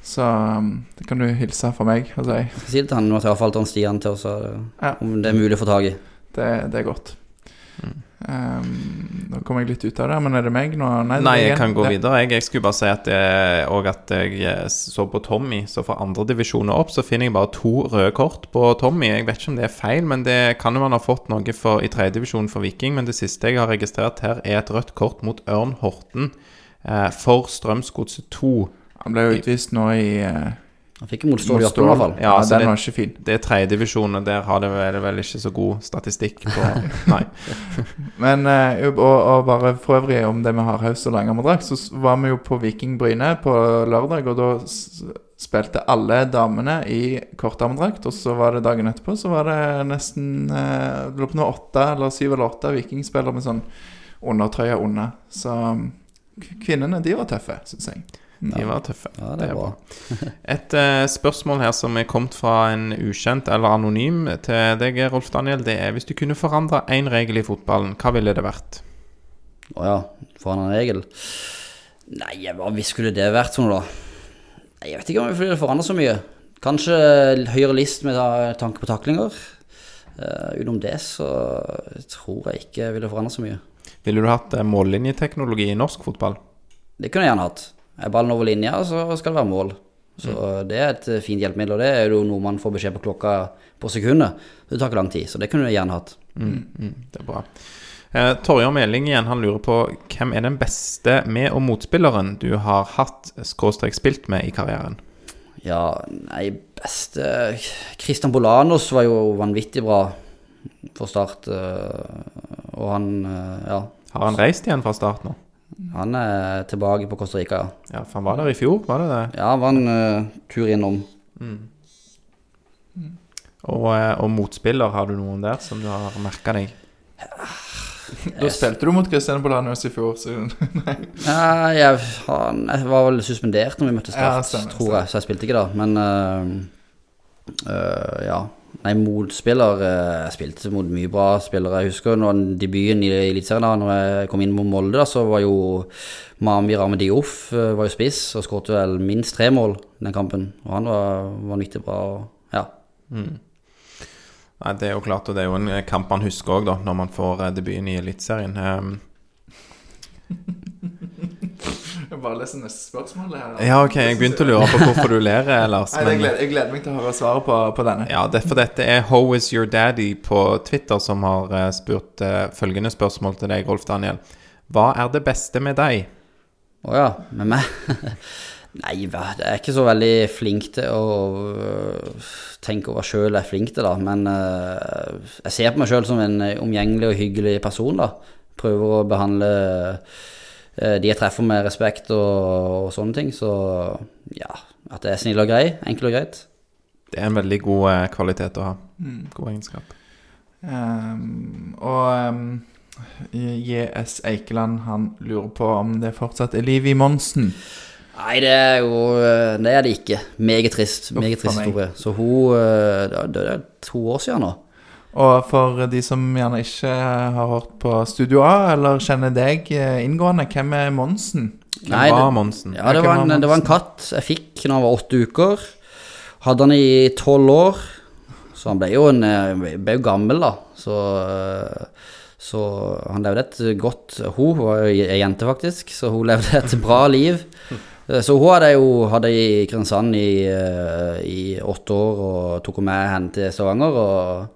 Speaker 3: Så um, det kan du hilse fra meg og si.
Speaker 2: Si det til han, han Stian til oss,
Speaker 3: Ja.
Speaker 2: om det er mulig å få tak i.
Speaker 3: Det, det er godt.
Speaker 1: Mm.
Speaker 3: Um, nå kom jeg litt ut av det, men er det meg nå? er
Speaker 1: Nei, jeg kan gå videre. Jeg, jeg skulle bare si at jeg, og at jeg eh, så på Tommy. Så fra andredivisjoner opp så finner jeg bare to røde kort på Tommy. Jeg vet ikke om det er feil, men det kan jo man ha fått noe for, i tredjedivisjon for Viking. Men det siste jeg har registrert her, er et rødt kort mot Ørn Horten eh, for Strømsgodset 2.
Speaker 3: Han ble jo utvist nå i uh,
Speaker 2: Han fikk mot Stål i i hvert fall.
Speaker 3: Ja,
Speaker 1: altså,
Speaker 3: den var ikke fin.
Speaker 1: Det er tredjedivisjon, og der har det vel, vel ikke så god statistikk på <laughs> <laughs> Nei.
Speaker 3: Men eh, og, og bare for øvrig om det med hardhaus og langarmedrakt, så var vi jo på Viking Bryne på lørdag, og da spilte alle damene i kortarmedrakt, og så var det dagen etterpå, så var det nesten eh, lå på åtte eller syv eller åtte vikingspillere med sånn undertrøye under. Så kvinnene, de var tøffe, syns jeg.
Speaker 1: De var tøffe.
Speaker 2: Ja, det er bra.
Speaker 1: Et uh, spørsmål her som er kommet fra en ukjent eller anonym til deg, Rolf Daniel, det er hvis du kunne forandre én regel i fotballen, hva ville det vært?
Speaker 2: Å ja, foran en regel. Nei, hva skulle det vært sånn, da? Jeg vet ikke om vi ville forandre så mye. Kanskje høyere list med tanke på taklinger. Uh, utenom det så tror jeg ikke ville forandre så mye.
Speaker 1: Ville du hatt eh, mållinjeteknologi i norsk fotball?
Speaker 2: Det kunne jeg gjerne hatt. Er ballen over linja, så skal det være mål. Så det er et eh, fint hjelpemiddel, og det er jo noe man får beskjed på klokka på sekundet. Det tar ikke lang tid, så det kunne du gjerne hatt.
Speaker 1: Mm, mm, det er bra. Eh, Torjar Meling igjen, han lurer på hvem er den beste med- og motspilleren du har hatt skråstrek spilt med i karrieren?
Speaker 2: Ja, nei, beste Christian Bolanos var jo vanvittig bra for start. eh, Og han, eh, ja
Speaker 1: Har han reist igjen fra start nå?
Speaker 2: Han er tilbake på Costa Rica, ja.
Speaker 1: Ja, for han var der i fjor, var det det?
Speaker 2: Ja, han var en uh, tur innom.
Speaker 1: Og, eh, og motspiller, har du noen der som du har merka deg? <laughs>
Speaker 3: Da spilte du mot Cristiano Bolanos i fjor, så <laughs>
Speaker 2: Ja, jeg, han jeg var vel suspendert når vi møtte
Speaker 3: Ja,
Speaker 2: Start,
Speaker 3: stemmer,
Speaker 2: tror jeg, så jeg spilte ikke da. Men uh, uh, ja. Nei, motspiller uh, Jeg spilte mot mye bra spillere. Jeg husker når debuten i Eliteserien, da når jeg kom inn mot Molde, da, så var jo Mami Rame Dioff eh, var jo spiss og skåret vel minst tre mål den kampen. Og han var vanvittig bra. Og, ja.
Speaker 1: Nei, Det er jo klart, og det er jo en eh, kamp man husker òg, når man får eh, debuten i Eliteserien. Um,
Speaker 3: Jeg bare lese neste spørsmål her.
Speaker 1: ja, ok, jeg begynte å lure på hvorfor du ler, <laughs> Lars.
Speaker 3: Nei, jeg, gleder, jeg gleder meg til å høre svaret på, på denne.
Speaker 1: ja, det, for dette er How is your daddy på Twitter som har eh, spurt uh, følgende spørsmål til deg, Rolf Daniel. Hva er det beste med deg?
Speaker 2: Å ja, med meg? <laughs> Nei, jeg er ikke så veldig flink til å øh, tenke over sjøl jeg er flink til, da. Men jeg ser på meg sjøl som en omgjengelig og hyggelig person, da. Prøver å behandle de jeg treffer med respekt og, og sånne ting. Så ja, at jeg er snill og grei. Enkelt og greit.
Speaker 1: Det er en veldig god eh, kvalitet å ha. God egenskap.
Speaker 3: Um, og um, JS Eikeland han lurer på om det fortsatt er liv i Monsen.
Speaker 2: Nei, det er jo øh, Det er det ikke. Meget trist. Meget trist historie. Så hun Det det er to år siden nå.
Speaker 3: Og for de som gjerne ikke har hørt på Studio A, eller kjenner deg eh, inngående, hvem er Monsen?
Speaker 1: Hvem
Speaker 2: Nei,
Speaker 1: var Monsen?
Speaker 2: Ja, det var,
Speaker 3: en,
Speaker 2: en, det var en katt jeg fikk når han var åtte uker. Hadde han i tolv år. Så han ble jo, en, eh, ble jo gammel, da. Så, eh, så han levde et godt Hun var jo ei jente, faktisk, så hun levde et bra liv. Så hun hadde jo hadde i Kristiansand i, i åtte år og tok henne med henne til Stavanger, og,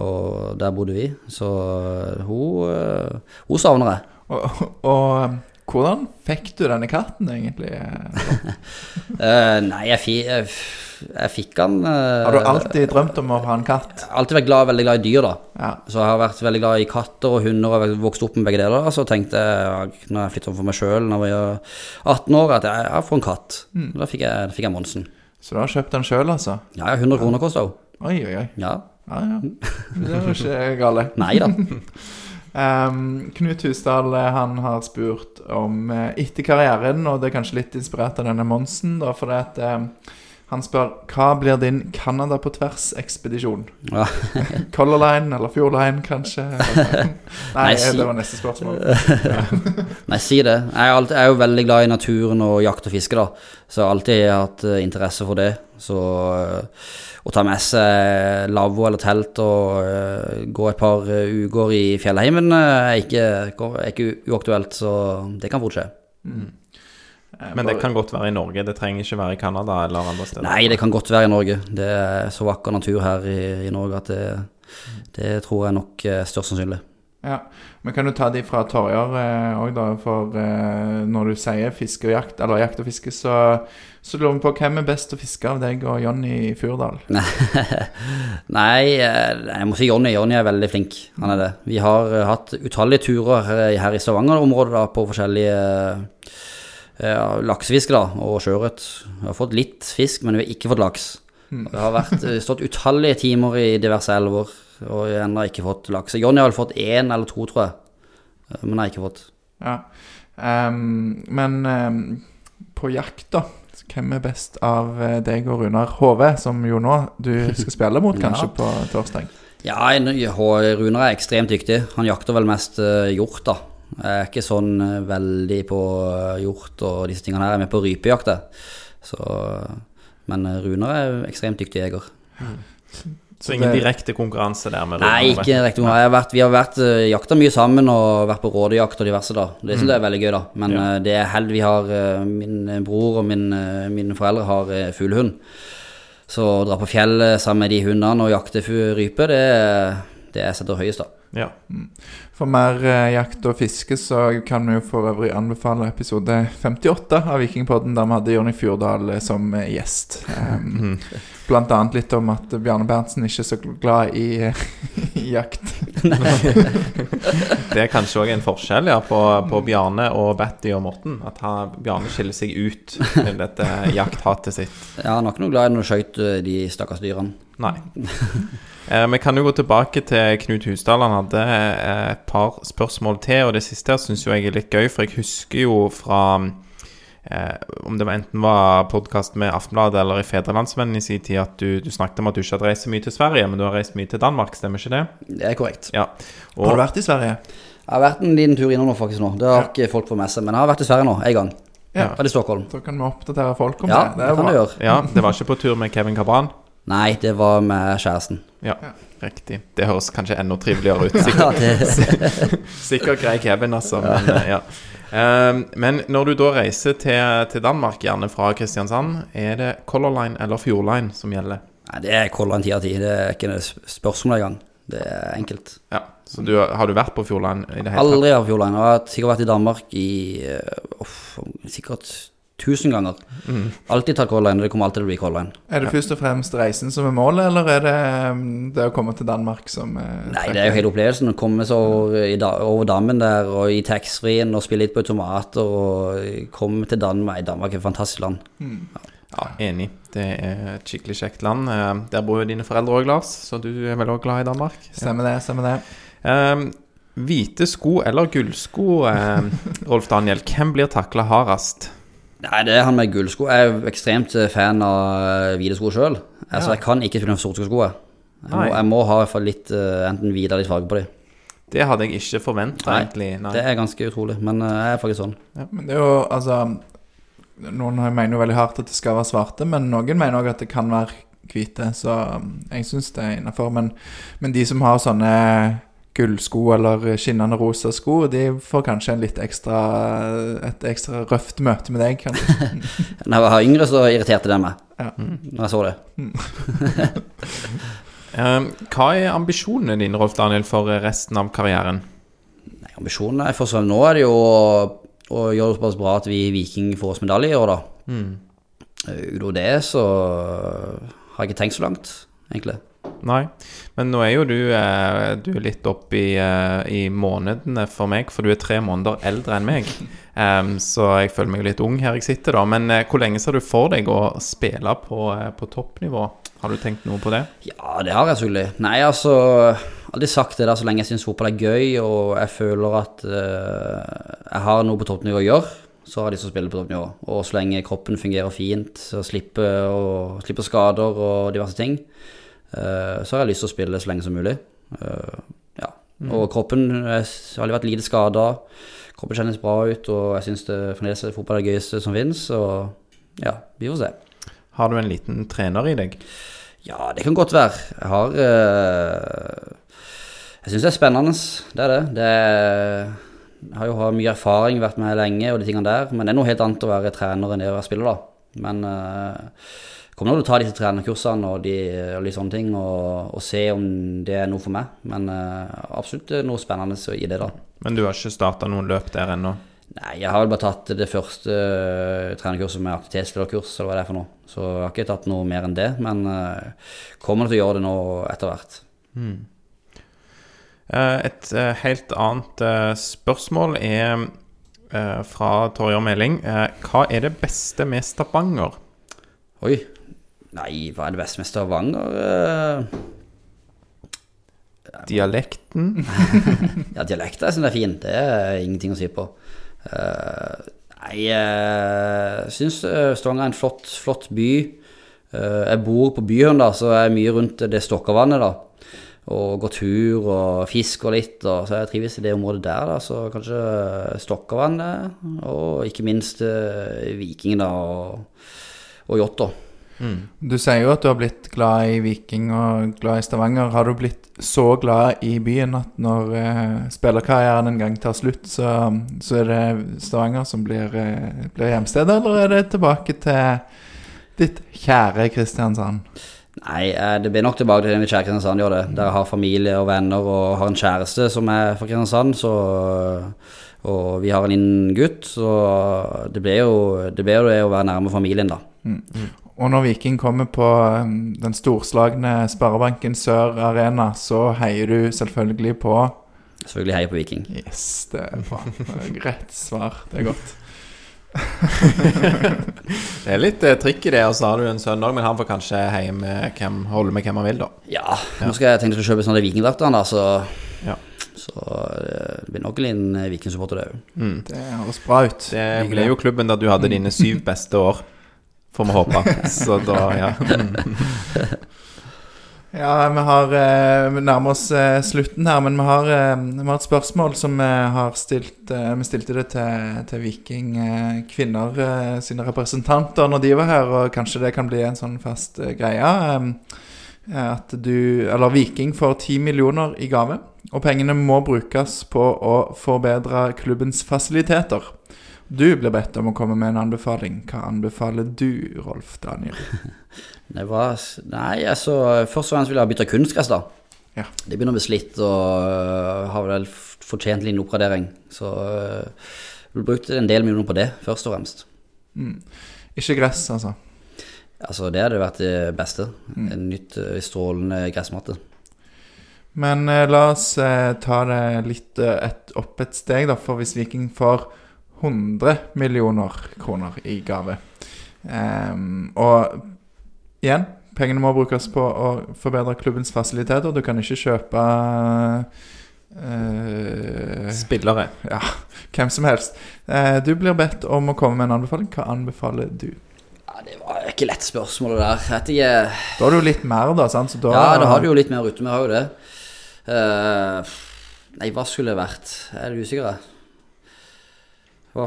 Speaker 2: og der bodde vi. Så eh, hun, eh, hun savner jeg.
Speaker 3: Og, og Hvordan fikk du denne katten, egentlig? <laughs>
Speaker 2: Eh, nei, jeg, fi, jeg, fikk han eh,
Speaker 3: Har du alltid drømt om å ha en katt?
Speaker 2: Jeg har alltid vært glad, veldig glad i dyr, da.
Speaker 3: Ja.
Speaker 2: Så jeg har vært veldig glad i katter og hunder og vokst opp med begge deler. Så tenkte jeg, når jeg flyttet for meg sjøl da jeg var 18 år, at jeg, jeg får en katt. Da fikk jeg, da fikk jeg Monsen.
Speaker 3: Så du har kjøpt den sjøl, altså?
Speaker 2: Ja, ja, 100 kroner kosta hun.
Speaker 3: Oi, oi, oi.
Speaker 2: Ja.
Speaker 3: Ja, ja. <laughs> Det er jo ikke gale.
Speaker 2: Nei da.
Speaker 3: Um, <laughs> Knut Husdal eh, han har spurt om eh, etter karrieren, og det er kanskje litt inspirert av denne Monsen, da, for det at eh, han spør hva blir din Canada på tvers-ekspedisjon?
Speaker 2: Ja. <laughs>
Speaker 3: Color Line eller Fjord Line, kanskje? <laughs> Nei,
Speaker 2: Nei, si-
Speaker 3: det var neste spørsmål. <laughs>
Speaker 2: Nei, si det. Jeg er, alltid, jeg er jo veldig glad i naturen og jakt og fiske, da. Så jeg har alltid hatt eh, interesse for det. Så eh, å ta med seg lavvo eller telt og eh, gå et par uker i fjellheimen er ikke, er ikke uaktuelt, så det kan fort skje.
Speaker 3: Eh,
Speaker 1: Men det kan godt være i Norge. Det trenger ikke være i Canada eller andre steder.
Speaker 2: Nei, det kan godt være i Norge. Det er så vakker natur her i, i Norge at det, det tror jeg nok er størst sannsynlig.
Speaker 3: Ja, Men kan du ta de fra Torjer òg, da? For eh, når du sier fiske og jakt, eller jakt og fiske, så, så lurer vi på hvem er best å fiske av deg og Jonny Furdal? <laughs>
Speaker 2: Nei, eh, jeg må si Jonny. Jonny er veldig flink. Han er det. Vi har eh, hatt utallige turer her, her i Stavanger-området på forskjellige eh, laksefiske da, og sjøørret. Vi har fått litt fisk, men vi har ikke fått laks. Det har vært, eh, stått utallige timer i diverse elver, og jeg ennå ikke fått laks. Jonny har vel fått én eller to, tror jeg. men Men har ikke fått.
Speaker 3: Ja. Um, men um, på jakt, da? Hvem er best av eh, deg og Runar HV, som jo nå du skal <laughs> spille mot, kanskje,
Speaker 2: Ja.
Speaker 3: på torsdag?
Speaker 2: Ja, Runar er ekstremt dyktig. Han jakter vel mest eh, hjort, da. Jeg er ikke sånn eh, veldig på eh, hjort og disse tingene her. Jeg er med på rypejakt, men eh, Runar er ekstremt dyktig jeger.
Speaker 1: Så ingen direkte konkurranse der med
Speaker 2: Nei,
Speaker 1: Runar,
Speaker 2: ikke direkte Jeg har vært, vi har vært uh, jakta mye sammen og vært på rådejakt og diverse, da. Det synes jeg er veldig gøy, da. Men
Speaker 1: Ja.
Speaker 2: det er held vi har Min bror og min, mine foreldre har uh, fuglehund. Så å dra på fjellet sammen med de hundene og jakte rype, det, det setter høyest, da.
Speaker 1: Ja.
Speaker 3: For mer eh, jakt og fiske så kan vi jo for øvrig anbefale episode 58 av Vikingpodden, der vi hadde Jonny Fjordal eh, som eh, gjest. Um, <laughs> blant annet litt om at Bjarne Berntsen ikke er så glad i, i jakt.
Speaker 1: Det er kanskje òg en forskjell ja, på, på Bjarne og Betty og Morten. At han, Bjarne skiller seg ut med dette jakthatet sitt.
Speaker 2: Ja, han var ikke noe glad i når du skjøt eh, de stakkars dyrene.
Speaker 1: Nei. Eh, vi kan jo gå tilbake til Knut Husdal. Han hadde eh, et par spørsmål til. Og det siste syns jeg er litt gøy, for jeg husker jo fra Om det var enten var podkast med Aftenbladet eller i Fedrelandsvennen i sin tid, at du, du snakket om at du ikke hadde reist så mye til Sverige, men du har reist mye til Danmark, stemmer ikke det?
Speaker 2: Det er korrekt.
Speaker 1: Ja.
Speaker 3: Har du vært i Sverige?
Speaker 2: Jeg har vært en liten tur innom nå, faktisk. nå Det har ikke folk fått med seg, men jeg har vært i Sverige nå, en gang.
Speaker 3: Ja.
Speaker 2: Vært i Stockholm.
Speaker 3: Da kan vi oppdatere folk om
Speaker 2: Ja,
Speaker 3: det.
Speaker 2: det
Speaker 3: er
Speaker 2: kan du gjøre.
Speaker 1: ja, det var ikke på tur med Kevin Cabran?
Speaker 2: Nei, det var med kjæresten.
Speaker 1: Ja, riktig. Det høres kanskje enda triveligere ut. Sikkert. <laughs>
Speaker 2: Ja, det, <laughs>
Speaker 1: Sikkert grei Kevin, altså. Men, eh, ja. Ehm, men når du da reiser til, til Danmark, gjerne fra Kristiansand, er det Color Line eller Fjord Line som gjelder?
Speaker 2: nei, det er Color Line ti av ti. Det er ikke noe spørsmål engang. Det er enkelt.
Speaker 1: Ja, så du, Har du vært på Fjord Line i det hele tatt?
Speaker 2: Aldri har Fjordline. Jeg har sikkert vært i Danmark i uh, sikkert tusen ganger.
Speaker 1: Mm.
Speaker 2: Alltid tatt Color Line, og det kommer alltid til å bli Color Line.
Speaker 3: Er det først og fremst reisen som er målet, eller er det um, det å komme til Danmark som eh,
Speaker 2: Nei, det er jo hele opplevelsen å komme seg over, da, over dammen der og i taxfree-en og spille litt på automater og komme til Danmark. Danmark er et fantastisk land.
Speaker 1: Ja, Enig. Det er et skikkelig kjekt land. Eh, Der bor jo dine foreldre òg, Lars, så du er vel òg glad i Danmark?
Speaker 3: Stemmer det, stemmer det.
Speaker 1: Um, hvite sko eller gullsko, eh, <laughs> Rolf Daniel, hvem blir takla hardest?
Speaker 2: Nei, det er han med gullsko. Jeg er jo ekstremt eh, fan av eh, hvite sko sjøl. Altså,
Speaker 1: Ja.
Speaker 2: jeg kan ikke spille med sorte sko. jeg. Jeg må, jeg må ha litt eh, enten hvite eller farge på dem.
Speaker 1: Det hadde jeg ikke forventa, egentlig. Nei.
Speaker 2: Det er ganske utrolig, men jeg er faktisk sånn.
Speaker 3: Men det er jo altså Noen mener jo veldig hardt at det skal være svarte, men noen mener òg at det kan være hvite. Så um, jeg syns det er innafor. Men, men de som har sånne gullsko eller skinnende rosa sko, de får kanskje en litt ekstra et ekstra røft møte med deg, kanskje.
Speaker 2: Da <laughs> jeg var yngre, så irriterte det meg.
Speaker 3: Ja.
Speaker 2: Når jeg så det. <laughs>
Speaker 1: Ehm, hva er ambisjonene dine, Rolf Daniel, for resten av karrieren?
Speaker 2: Nei, ambisjonene er for sånn Nå er det jo å, gjøre gjør det såpass bra at vi i Viking får oss medalje i år, da.
Speaker 1: Mm.
Speaker 2: Eh, Utover det så har jeg ikke tenkt så langt, egentlig.
Speaker 1: Nei, men nå er jo du, eh, du er litt opp i, eh, i månedene for meg, for du er tre måneder eldre enn meg. <laughs> Um, så jeg føler meg litt ung her jeg sitter, da. Men uh, hvor lenge ser du for deg å spille på, uh, på toppnivå? Har du tenkt noe på det?
Speaker 2: Ja, det har jeg selvfølgelig. Nei, altså Aldri sagt det der så lenge jeg syns fotball er gøy, og jeg føler at uh, jeg har noe på toppnivå å gjøre, så har de som spiller på toppnivå. Og så lenge kroppen fungerer fint, så slipper, og, slipper skader og diverse ting, så har jeg lyst til å spille så lenge som mulig. Eh, ja. Og kroppen jeg har aldri vært lite skada. Kroppen kjennes bra ut, og jeg syns fremdeles fotball er det gøyeste som finnes. Og ja, vi får se.
Speaker 1: Har du en liten trener i deg?
Speaker 2: Ja, det kan godt være. Jeg har eh, Jeg syns det er spennende, det er det. det er, jeg har jo hatt mye erfaring, vært med lenge og de tingene der. Men det er noe helt annet å være trener enn det å være spiller, da. Men eh, kommer til å ta disse trenerkursene og, de, og litt sånne ting, og, og se om det er noe for meg. Men uh, absolutt er noe spennende i det, da.
Speaker 1: Men du har ikke starta noen løp der ennå?
Speaker 2: Nei, jeg har vel bare tatt det første uh, trenerkurset med aktivitetslederkurs, eller hva det er for noe. Så jeg har ikke tatt noe mer enn det, men uh, kommer til å gjøre det nå etter hvert.
Speaker 1: Hmm. Et eh, helt annet eh, spørsmål er eh, fra Torjer Meling. Eh, Hva er det beste med Stavanger?
Speaker 2: Oi. Nei, hva er det beste med Stavanger? Eh,
Speaker 1: Dialekten? <laughs>
Speaker 2: Ja, dialekten jeg synes er fin. Det er ingenting å si på. Eh, nei, jeg syns eh, Stavanger er en flott, flott by. Eh, jeg bor på byen, da, så jeg er mye rundt det Stokkavannet, da. Og går tur og fisker litt, og så jeg trives i det området der, da. Så kanskje Stokkavannet, og ikke minst eh, Viking, da, og, og yacht, da.
Speaker 3: Du sier jo at du har blitt glad i Viking og glad i Stavanger. Har du blitt så glad i byen at når eh, spillerkarrieren en gang tar slutt, så, så er det Stavanger som blir, eh, blir hjemstedet, eller er det tilbake til ditt kjære Kristiansand?
Speaker 2: Nei, eh, det blir nok tilbake til mitt kjære Kristiansand, gjør det. Der jeg har familie og venner og har en kjæreste som er fra Kristiansand, så Og vi har en liten gutt, så det blir jo det, blir jo det å være nærme familien, da.
Speaker 3: Og når Viking kommer på um, den storslagne Sparebanken Sør Arena, så heier du selvfølgelig på
Speaker 2: Selvfølgelig heier på Viking.
Speaker 3: Yes, det er bra. Rett svar. Det er godt. <laughs>
Speaker 1: Det er litt eh, trikk i det, og så har du en sønn òg, men han får kanskje heie med hvem, holde med hvem han vil, da.
Speaker 2: Ja, nå skal jeg tenke å kjøpe sånne vikingdrakter, da, så
Speaker 1: Ja.
Speaker 2: Så eh, det blir nok en liten vikingsupporter, det òg.
Speaker 3: Det høres bra ut.
Speaker 1: Det ble jo klubben der du hadde dine syv beste år, <laughs> får vi håpe. Så da, ja.
Speaker 3: Ja, vi har eh, Vi nærmer oss eh, slutten her, men vi har, eh, vi har et spørsmål som vi har stilt Vi stilte det til, til Viking kvinner eh, sine representanter når de var her, og kanskje det kan bli en sånn fast greie. at du Eller Viking får ti millioner i gave, og pengene må brukes på å forbedre klubbens fasiliteter. Du ble bedt om å komme med en anbefaling. Hva anbefaler du, Rolf Daniel? <laughs>
Speaker 2: Det var Nei, altså Først og fremst vil jeg ha bytta kunstgress, da.
Speaker 3: Ja.
Speaker 2: Det begynner å bli slitt og øh, har vel fortjent en liten oppgradering. Så jeg vil bruke en del millioner på det, først og fremst.
Speaker 3: Ikke gress, altså.
Speaker 2: Altså, det hadde vært det beste. En nytt øh, strålende gressmatte.
Speaker 3: Men eh, la oss eh, ta det litt et, opp et steg, da. For hvis Viking får 100 millioner kroner i gave Um, Og igjen, pengene må brukes på å forbedre klubbens fasiliteter. Du kan ikke kjøpe uh,
Speaker 1: Spillere.
Speaker 3: ja, hvem som helst. Uh, du blir bedt om å komme med en anbefaling. Hva anbefaler du?
Speaker 2: Ja, det var ikke lett spørsmål, det der. Jeg ikke
Speaker 3: Da har du jo litt mer, da. sant? Så da,
Speaker 2: Ja, da har du jo litt mer ute. Vi har jo det. Uh, nei, hva skulle det vært? Er litt usikker. Hva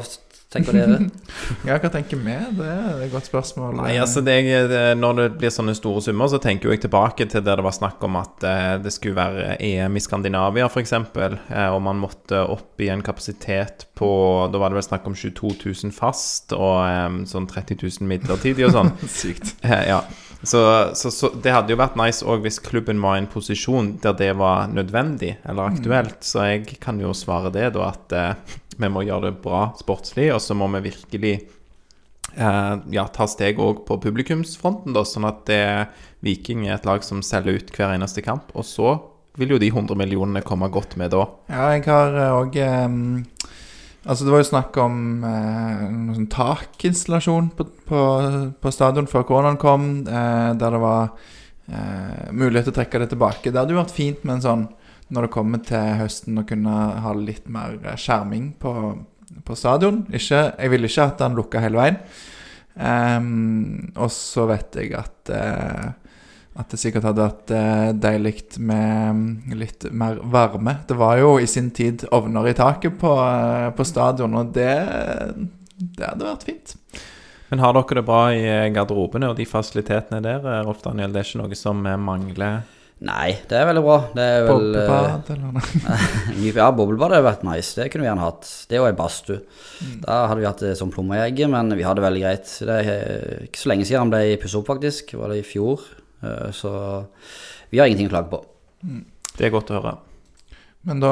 Speaker 2: tenker dere? <laughs>
Speaker 3: Ja, hva tenker vi? Det er et godt spørsmål.
Speaker 1: Nei, altså det, det, Når det blir sånne store summer, så tenker jeg tilbake til der det var snakk om at eh, det skulle være EM i Skandinavia, f.eks., eh, og man måtte opp i en kapasitet på Da var det vel snakk om 22 000 fast og eh, sånn 30 000 midlertidig og sånn. <laughs>
Speaker 3: Sykt.
Speaker 1: Eh, Ja, så, så, så det hadde jo vært nice òg hvis klubben var i en posisjon der det var nødvendig eller aktuelt. Så jeg kan jo svare det, da, at eh, vi må gjøre det bra sportslig, og så må vi virkelig eh, ja, ta steg òg på publikumsfronten, da, sånn at det, Viking er et lag som selger ut hver eneste kamp. Og så vil jo de 100 millionene komme godt med da.
Speaker 3: Ja, jeg har òg Altså, det var jo snakk om eh, noen sånn takinstallasjon på, på, på stadion før koronaen kom, eh, der det var eh, mulighet til å trekke det tilbake. Det hadde jo vært fint med en sånn, når det kommer til høsten, å kunne ha litt mer eh, skjerming på, på stadion. Ikke, jeg ville ikke at den lukka hele veien. Um, og så vet jeg at uh, at det sikkert hadde vært uh, deilig med mm, litt mer varme. Det var jo i sin tid ovner i taket på, uh, på stadion, og det, det hadde vært fint.
Speaker 1: Men har dere det bra i garderobene og de fasilitetene der, Rolf Daniel? Det er ikke noe som mangler?
Speaker 2: Nei, det er veldig bra. Det er vel eh,
Speaker 3: Boblebad eller noe. <laughs>
Speaker 2: Ja, boblebad hadde vært nice. Det kunne vi gjerne hatt. Det og ei badstue.
Speaker 3: Mm.
Speaker 2: Da hadde vi hatt det som plommeegget, men vi hadde det veldig greit. Det er eh, ikke så lenge siden han ble pusset opp, faktisk. Var det i fjor? Eh, Så vi har ingenting å klage på.
Speaker 1: Det er godt å høre.
Speaker 3: Men da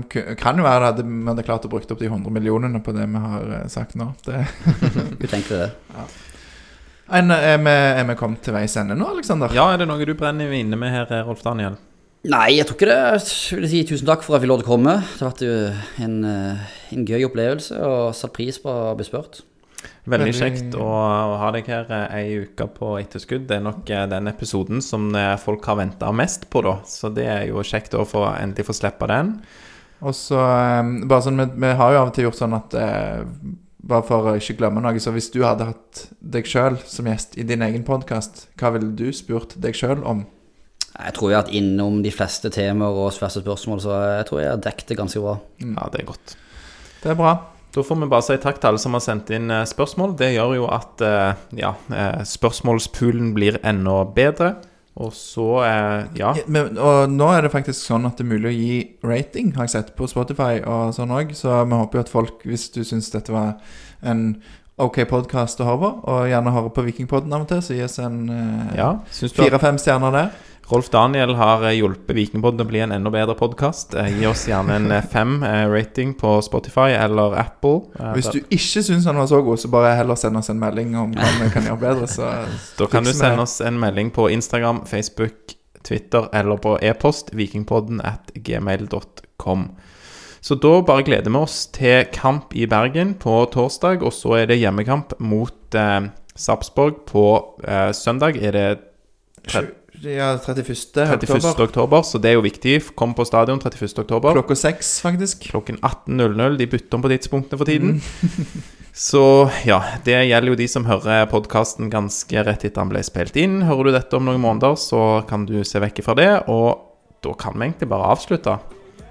Speaker 3: eh, kan jo være at vi hadde klart å bruke opp de 100 millionene på det vi har eh, sagt nå. Det, <laughs>
Speaker 2: Vi tenkte det.
Speaker 3: En, er, vi, er vi kommet til veis ende nå, Aleksander?
Speaker 1: Ja, er det noe du brenner inne med her, Rolf Daniel?
Speaker 2: Nei, jeg tror ikke det. Jeg vil si tusen takk for at vi lov til å komme. Det har vært jo en, eh, en gøy opplevelse og satt pris på å bli spurt.
Speaker 1: Veldig kjekt å, å ha deg her eh, ei uke på etterskudd. Det er nok eh, den episoden som eh, folk har venta mest på, da. Så det er jo kjekt å få, endelig få slippe den.
Speaker 3: Og så eh, bare sånn, vi, vi har jo av og til gjort sånn at eh, Bare for å ikke glemme noe, så hvis du hadde hatt deg sjøl som gjest i din egen podkast, hva ville du spurt deg sjøl om?
Speaker 2: Jeg tror jeg har vært innom de fleste temaer og fleste spørsmål, så jeg tror jeg har dekket det ganske bra.
Speaker 1: Ja, det er godt.
Speaker 3: Det er bra.
Speaker 1: Da får vi bare si takk til alle som har sendt inn eh, spørsmål. Det gjør jo at eh, ja, eh, spørsmålspoolen blir enda bedre. Og så, eh, ja
Speaker 3: Men, og nå er det faktisk sånn at det er mulig å gi rating, har jeg sett, på Spotify og sånn òg. Så vi håper jo at folk, hvis du syns dette var en ok podkast å høre på, og gjerne høre på Vikingpodden av og til, så gi oss en eh,
Speaker 1: ja
Speaker 3: fire-fem stjerner der.
Speaker 1: Rolf Daniel har eh, hjulpet Vikingpodden å bli en enda bedre podkast. Gi oss gjerne en eh, fem eh, rating på Spotify eller Apple. Eh,
Speaker 3: Hvis du ikke syns han var så god, så bare heller send oss en melding om hva vi kan gjøre bedre. Så <laughs>
Speaker 1: Da kan du sende oss en melding på Instagram, Facebook, Twitter eller på e-post vikingpodden at gmail.com. Så da bare gleder vi oss til kamp i Bergen på torsdag, og så er det hjemmekamp mot eh, Sarpsborg på eh, søndag. Er det tre-
Speaker 3: Ja, 31.
Speaker 1: 31.
Speaker 3: oktober.
Speaker 1: oktober, så det er jo viktig. Kom på stadion 31. oktober.
Speaker 3: Klokka seks, faktisk.
Speaker 1: Klokken 18.00. De bytter om på tidspunktene for tiden.
Speaker 3: Mm. <laughs>
Speaker 1: Så ja, det gjelder jo de som hører podkasten ganske rett etter han ble spilt inn. Hører du dette om noen måneder, så kan du se vekk fra det. Og da kan vi egentlig bare avslutte.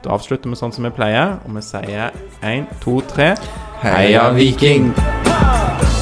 Speaker 1: Da avslutter vi sånn som vi pleier, og vi sier én, to, tre
Speaker 3: Heia Viking!
Speaker 4: Viking!